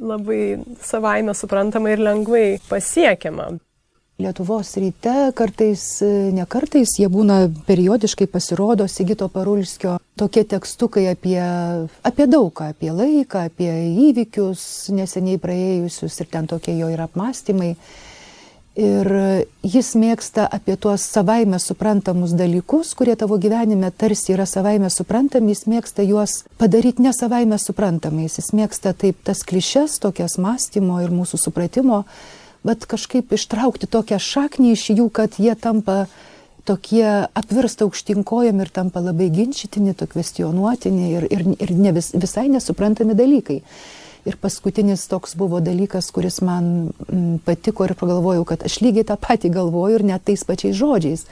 labai savaime suprantama ir lengvai pasiekiama. Lietuvos ryte kartais, ne kartais, jie būna periodiškai pasirodo Sigito Parulskio tokie tekstukai apie, apie daugą, apie laiką, apie įvykius neseniai praėjusius ir ten tokie jo yra apmąstymai. Ir jis mėgsta apie tuos savaime suprantamus dalykus, kurie tavo gyvenime tarsi yra savaime suprantami, jis mėgsta juos padaryti ne savaime suprantamais. Jis mėgsta taip tas klišes, tokias mąstymo ir mūsų supratimo, bet kažkaip ištraukti tokią šaknį iš jų, kad jie tampa tokie apvirsta aukštinkojami ir tampa labai ginčytini, to kvestionuotini ir, ir, ir ne vis, visai nesuprantami dalykai. Ir paskutinis toks buvo dalykas, kuris man mm, patiko ir pagalvojau, kad aš lygiai tą patį galvoju ir net tais pačiais žodžiais,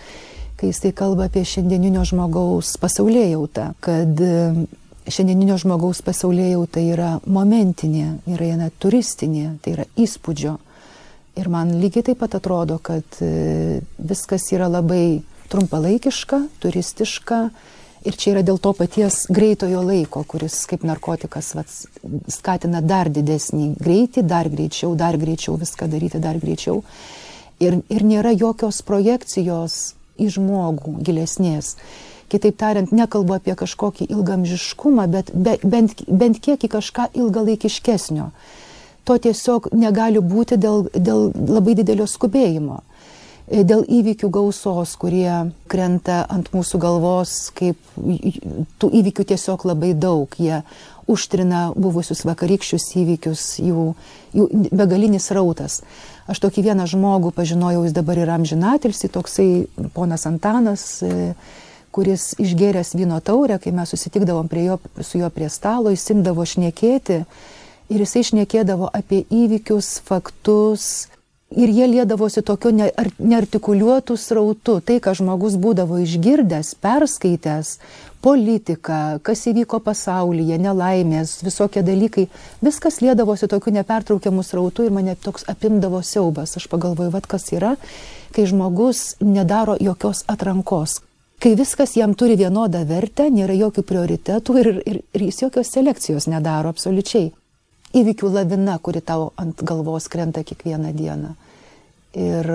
kai jisai kalba apie šiandieninio žmogaus pasaulėjautą, kad mm, šiandieninio žmogaus pasaulėjauta yra momentinė, yra viena turistinė, tai yra įspūdžio. Ir man lygiai taip pat atrodo, kad e, viskas yra labai trumpalaikiška, turistiška Ir čia yra dėl to paties greitojo laiko, kuris kaip narkotikas vat, skatina dar didesnį greitį, dar greičiau, dar greičiau viską daryti, dar greičiau. Ir, ir nėra jokios projekcijos į žmogų gilesnės. Kitaip tariant, nekalbu apie kažkokį ilgamžiškumą, bet be, bent, bent kiek į kažką ilgalaikiškesnio. To tiesiog negali būti dėl, dėl labai didelio skubėjimo. E, dėl įvykių gausos, kurie krenta ant mūsų galvos, kaip tų įvykių tiesiog labai daug. Jie užtrina buvusius vakarykščius įvykius, jų, jų begalinis rautas. Aš tokį vieną žmogų pažinojau, jis dabar yra amžinatilsi, toksai ponas Antanas, e, kuris išgėręs vyno taurę, kai mes susitikdavom jo, su juo prie stalo, jis imdavo šnekėti ir jisai šnekėdavo apie įvykius, faktus, ir jie liedavosi tokiu neartikuliuotų srautu. Tai, ką žmogus būdavo išgirdęs, perskaitęs, politika, kas įvyko pasaulyje, nelaimės, visokie dalykai, viskas liedavosi tokiu nepertraukiamu srautu ir mane toks apimdavo siaubas. Aš pagalvoju, vad kas yra, kai žmogus nedaro jokios atrankos. Kai viskas jam turi vienodą vertę, nėra jokių prioritetų ir, ir, ir jis jokios selekcijos nedaro absoliučiai įvykių lavina, kuri tau ant galvos krenta kiekvieną dieną. Ir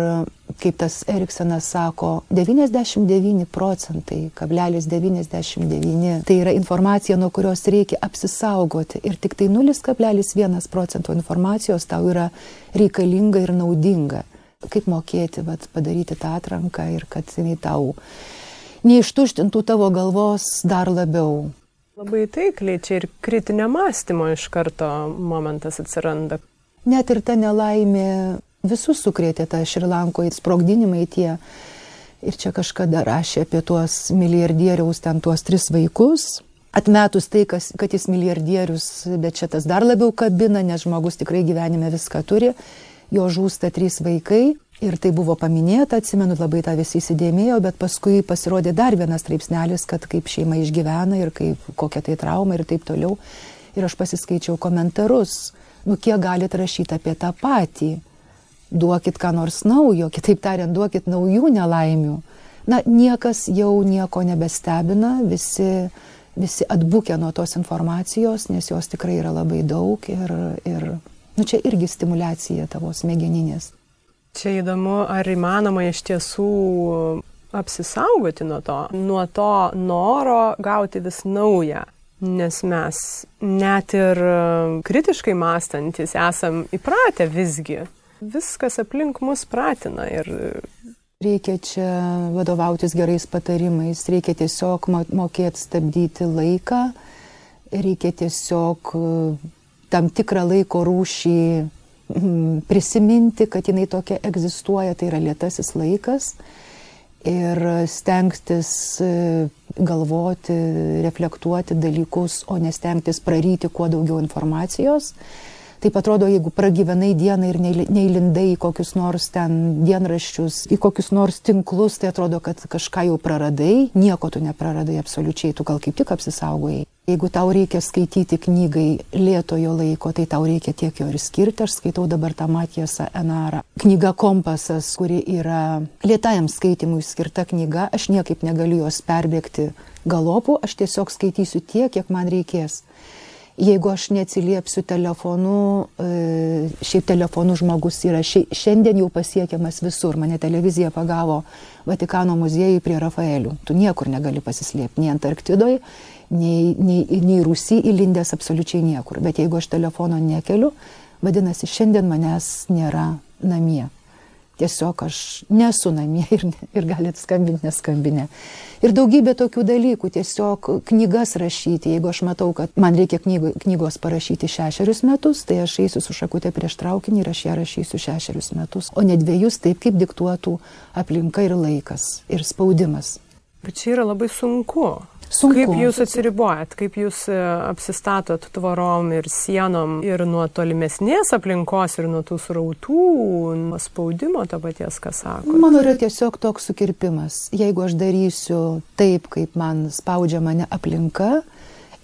kaip tas Eriksonas sako, 99 procentai, kablelis 99, tai yra informacija, nuo kurios reikia apsisaugoti. Ir tik tai 0,1 procento informacijos tau yra reikalinga ir naudinga. Kaip mokėti vat, padaryti tą atranką ir kad jinai tau neištuštintų tavo galvos dar labiau. Labai taikliai čia ir kritinio mąstymo iš karto momentas atsiranda. Net ir ta nelaimė visus sukrėtė tą Šrilankoje sprogdinimai tie. Ir čia kažkada rašė apie tuos milijardieriaus, ten tuos tris vaikus. Atmetus tai, kas, kad jis milijardierius, bet čia tas dar labiau kabina, nes žmogus tikrai gyvenime viską turi. Jo žūsta trys vaikai Ir tai buvo paminėta, atsimenu, labai tą visi įsidėmėjo, bet paskui pasirodė dar vienas straipsnelis, kad kaip šeima išgyvena ir kaip, kokia tai trauma ir taip toliau. Ir aš pasiskaičiau komentarus, nu kiek galite rašyti apie tą patį. Duokit ką nors naujo, [laughs] kitaip tariant, duokit naujų nelaimių. Na, niekas jau nieko nebestebina, visi, visi atbūkė nuo tos informacijos, nes jos tikrai yra labai daug ir, ir nu, čia irgi stimulacija tavo smegeninės. Čia įdomu, ar įmanoma iš tiesų apsisaugoti nuo to, nuo to noro gauti vis naują. Nes mes net ir kritiškai mąstantis esam įpratę visgi. Viskas aplink mus pratina ir Reikia čia vadovautis gerais patarimais, reikia tiesiog mokėti stabdyti laiką, reikia tiesiog tam tikrą laiko rūšį prisiminti, kad jinai tokia egzistuoja, tai yra lietasis laikas ir stengtis e, galvoti, reflektuoti dalykus, o nestengtis praryti kuo daugiau informacijos. Taip atrodo, jeigu pragyvenai dieną ir neįlindai į kokius nors ten dienraščius, į kokius nors tinklus, tai atrodo, kad kažką jau praradai, nieko tu nepraradai absoliučiai, tu gal kaip tik apsisaugojai. Jeigu tau reikia skaityti knygai lėtojo laiko, tai tau reikia tiek jo ir skirti. Aš skaitau dabar tą Matiesą Enarą. Knyga Kompasas, kuri yra lėtajam skaitimui skirta knyga. Aš niekaip negaliu jos perbėgti galopų, aš tiesiog skaitysiu tiek, kiek man reikės. Jeigu aš neatsiliepsiu telefonu, e, šiaip telefonu žmogus yra šiandien jau pasiekiamas visur. Mane televizija pagavo Vatikano muziejui prie Rafaelių. Tu niekur negali pasislėpti, nei Antarktidoje, nei, nei, nei Rusy įlindęs absoliučiai niekur. Bet jeigu aš telefono nekeliu, vadinasi, šiandien manęs nėra namie. Tiesiog aš nesu namie ir, ir galit skambinti neskambinę. Ir daugybė tokių dalykų, tiesiog knygas rašyti. Jeigu aš matau, kad man reikia knygo, knygos parašyti šešerius metus, tai aš eisiu su šakutė prieš traukinį ir aš ją rašysiu šešerius metus, o ne dviejus, taip kaip diktuotų aplinka ir laikas ir spaudimas. Bet čia yra labai sunku. Sunku. Kaip jūs atsiribojat, kaip jūs e, apsistatot tvorom ir sienom ir nuo tolimesnės aplinkos ir nuo tų srautų, nuo spaudimo to paties, ką sako? Mano yra tiesiog toks sukirpimas. Jeigu aš darysiu taip, kaip man spaudžia mane aplinka,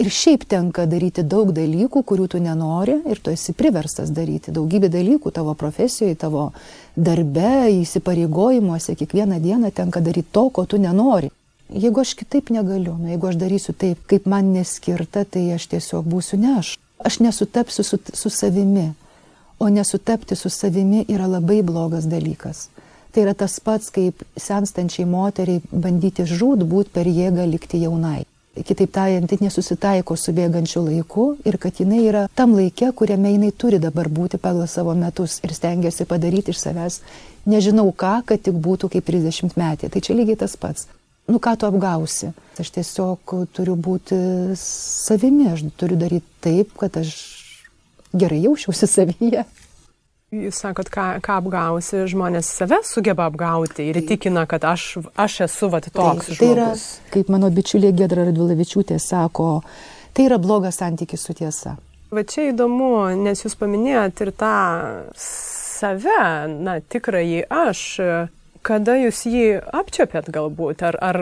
ir šiaip tenka daryti daug dalykų, kurių tu nenori ir tu esi priverstas daryti. Daugybė dalykų tavo profesijoje, tavo darbe, įsipareigojimuose, kiekvieną dieną tenka daryti to, ko tu nenori. Jeigu aš kitaip negaliu, nu, jeigu aš darysiu taip, kaip man neskirta, tai aš tiesiog būsiu ne aš. Aš nesutapsiu su, su savimi, o nesutapti su savimi yra labai blogas dalykas. Tai yra tas pats, kaip senstančiai moteriai bandyti žūd būt per jėgą likti jaunai. Kitaip tariant, tai nesusitaiko su bėgančiu laiku ir kad jinai yra tam laikė, kuriame jinai turi dabar būti pagal savo metus ir stengiasi padaryti iš savęs nežinau ką, kad tik būtų kaip 30 metė. Tai čia lygiai tas pats. Nu ką tu apgausi? Aš tiesiog turiu būti savimi, aš turiu daryti taip, kad aš gerai jausčiausi savyje. Jūs sakot, ką, ką apgausi, žmonės save sugeba apgauti ir įtikina, kad aš, aš esu vat toks. Tai, tai yra, kaip mano bičiulė Gedra Radvilavičiūtė sako, tai yra blogas santykis su tiesa. Va čia įdomu, nes jūs paminėjot ir tą save, na, tikrąjį aš, kada jūs jį apčiopėt galbūt, ar, ar,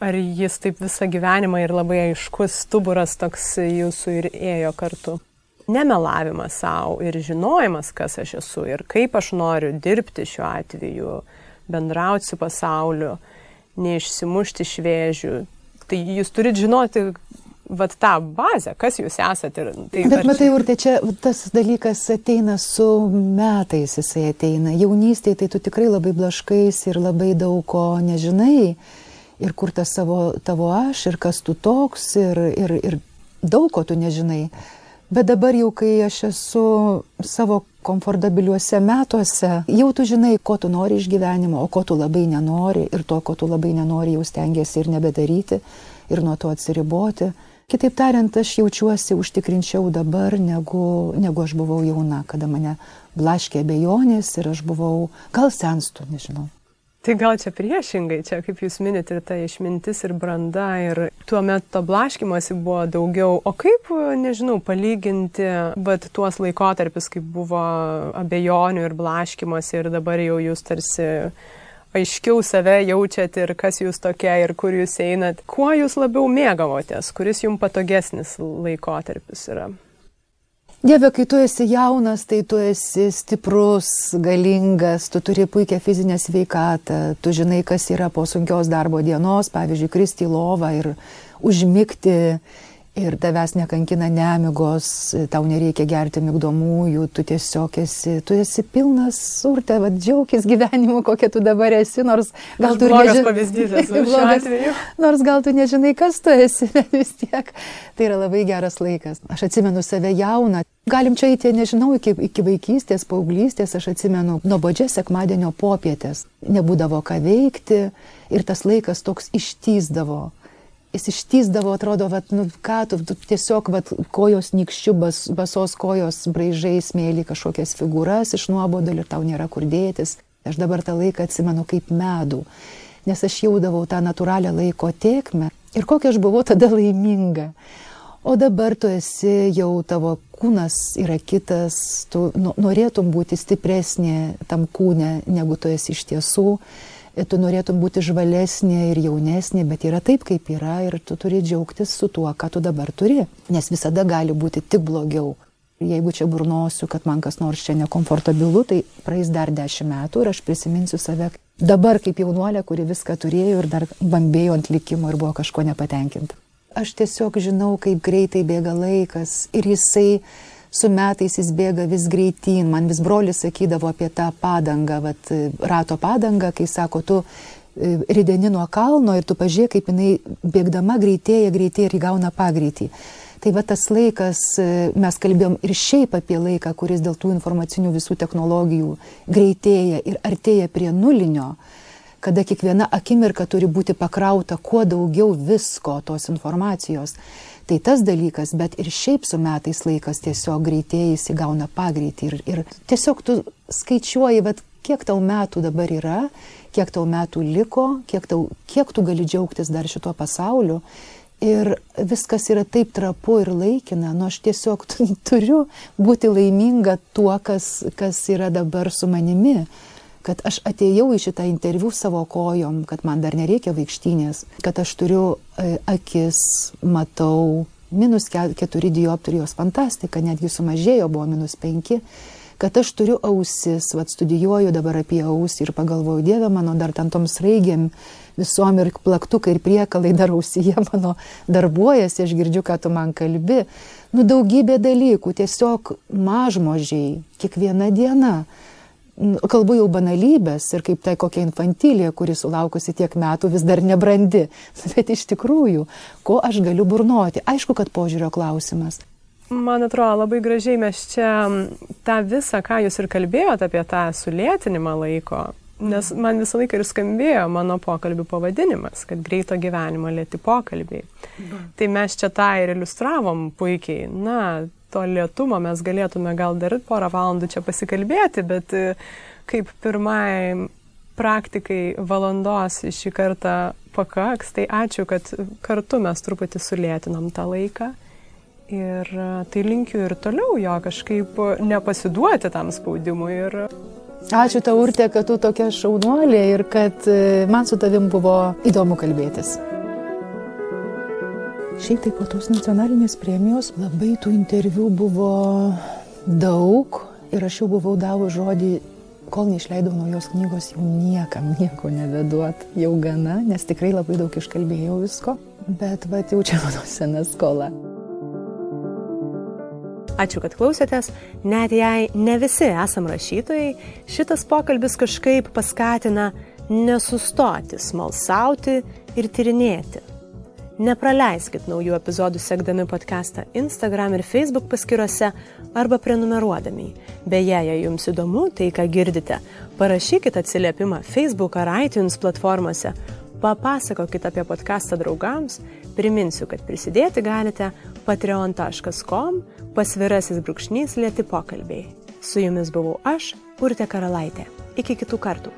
ar jis taip visą gyvenimą ir labai aiškus stuburas toks jūsų ir ėjo kartu? nemelavimas savo ir žinojimas, kas aš esu ir kaip aš noriu dirbti šiuo atveju, bendrauti su pasauliu, neišsimušti šviežių. Tai jūs turite žinoti, vat tą bazę, kas jūs esate. Ir, tai, Bet matai, Urte, čia tas dalykas ateina su metais, jisai ateina. Jaunystėje tai tu tikrai labai blaškais ir labai daug ko nežinai. Ir kur tas savo, tavo aš, ir kas tu toks, ir, ir, ir daug ko tu nežinai. Bet dabar jau, kai aš esu savo komfortabiliuose metuose, jau tu žinai, ko tu nori iš gyvenimo, o ko tu labai nenori ir to, ko tu labai nenori, jau stengiasi ir nebedaryti ir nuo to atsiriboti. Kitaip tariant, aš jaučiuosi užtikrinčiau dabar, negu, negu aš buvau jauna, kada mane blaškė abejonės ir aš buvau, gal senstu, nežinau. Tai gal čia priešingai, čia kaip jūs minite ta išmintis ir branda ir tuo metu to blaškimosi buvo daugiau. O kaip, nežinau, palyginti, bet tuos laikotarpius, kaip buvo abejonių ir blaškimosi ir dabar jau jūs tarsi aiškiau save jaučiat ir kas jūs tokia ir kur jūs einat. Kuo jūs labiau mėgavotės, kuris jums patogesnis laikotarpis yra? Dieve, kai tu esi jaunas, tai tu esi stiprus, galingas, tu turi puikią fizinę sveikatą, tu žinai, kas yra po sunkios darbo dienos, pavyzdžiui, kristi į lovą ir užmygti ir tavęs nekankina nemigos, tau nereikia gerti migdomųjų, tu tiesiog esi, tu esi pilnas surte, vad džiaugis gyvenimu, kokia tu dabar esi, nors gal tu nežinai. pavyzdys [laughs] esu šiuo atveju. Nors gal tu nežinai, kas tu esi, bet vis tiek tai yra labai geras laikas. Aš atsimenu save jauną. Galim čia įti, nežinau, iki, iki vaikystės, paauglystės, aš atsimenu nuobodžias sekmadienio popietės. Nebūdavo ką veikti ir tas laikas toks ištysdavo jis ištysdavo, atrodo, vat, nu, ką tu, tu tiesiog vat, kojos nikščių, bas, basos kojos braižai smėlį kažkokias figūras iš nuobodulio ir tau nėra kur dėtis. Aš dabar tą laiką atsimenu kaip medų, nes aš jaudavau tą natūralią laiko tiekmę ir kokia aš buvau tada laiminga. O dabar tu esi jau tavo kūnas yra kitas, tu norėtum būti stipresnė tam kūne, negu tu esi iš tiesų tu norėtum būti žvalesnė ir jaunesnė, bet yra taip, kaip yra ir tu turi džiaugtis su tuo, ką tu dabar turi, nes visada gali būti tik blogiau. Jeigu čia burnosiu, kad man kas nors čia nekomfortabilu, tai praeis dar dešimt metų ir aš prisiminsiu save dabar kaip jaunuolė, kuri viską turėjo ir dar bambėjo ant likimo ir buvo kažko nepatenkinta. Aš tiesiog žinau, kaip greitai bėga laikas ir jisai su metais jis bėga vis greityn. Man vis brolis sakydavo apie tą padangą, vat, rato padangą, kai sako, tu e, rideni nuo kalno ir tu pažiūrėk, kaip jinai bėgdama greitėja, greitėja ir įgauna pagreitį. Tai va tas laikas, e, mes kalbėjom ir šiaip apie laiką, kuris dėl tų informacinių visų technologijų greitėja ir artėja prie nulinio, kada kiekviena akimirka turi būti pakrauta kuo daugiau visko tos informacijos. Tai tas dalykas, bet ir šiaip su metais laikas tiesiog greitėjai įgauna pagreitį ir, ir tiesiog tu skaičiuoji, bet kiek tau metų dabar yra, kiek tau metų liko, kiek, tau, kiek tu gali džiaugtis dar šituo pasauliu. Ir viskas yra taip trapu ir laikina, nu aš tiesiog [laughs] turiu būti laiminga tuo, kas, kas yra dabar su manimi kad aš atėjau į šitą interviu savo kojom, kad man dar nereikia vaikštynės, kad aš turiu e, akis, matau, minus 4 dioptrijos fantastika, netgi sumažėjo, buvo minus 5 kad aš turiu ausis, vad studijuoju dabar apie ausį ir pagalvoju, Dieve mano, dar tam tom sraigėm visom ir plaktukai ir priekalai dar ausyje [laughs] mano darbuojasi, aš girdžiu, ką tu man kalbi. Nu daugybė dalykų, tiesiog mažmožiai, kiekviena diena kalbu jau banalybės ir kaip tai kokia infantilė, kuri sulaukusi tiek metų vis dar nebrandi. [laughs] Bet iš tikrųjų, ko aš galiu burnoti? Aišku, kad požiūrio klausimas. Man atrodo, labai gražiai mes čia tą visą, ką jūs ir kalbėjote apie tą sulėtinimą laiko, Nes man visą laiką ir skambėjo mano pokalbių pavadinimas, kad greito gyvenimo lėti pokalbiai. Ba. Tai mes čia tą ir iliustravom puikiai. Na, to lietumo mes galėtume gal dar porą valandų čia pasikalbėti, bet e, kaip pirmai praktikai valandos šį kartą pakaks, tai ačiū, kad kartu mes truputį sulėtinam tą laiką. Ir e, tai linkiu ir toliau jo kažkaip nepasiduoti tam spaudimui ir Ačiū tau, Urte, kad tu tokia šaunuolė ir kad e, man su tavim buvo įdomu kalbėtis. Šiaip tai po tos nacionalinės premijos labai tų interviu buvo daug ir aš jau buvau davus žodį, kol neišleidau naujos knygos, jau niekam nieko neveduot, jau gana, nes tikrai labai daug iškalbėjau visko, bet va, jau čia mano sena skola. Ačiū, kad klausėtės. Net jei ne visi esam rašytojai, šitas pokalbis kažkaip paskatina nesustoti, smalsauti ir tyrinėti. Nepraleiskit naujų epizodų sekdami podcastą Instagram ir Facebook paskiruose arba prenumeruodami. Beje, jei jums įdomu tai, ką girdite, parašykit atsiliepimą Facebook ar iTunes platformose, papasakokit apie podcastą draugams, priminsiu, kad prisidėti galite patreon.com pasvirasis brūkšnys lėti pokalbiai. Su jumis buvau aš, Urte Karalaitė. Iki kitų kartų.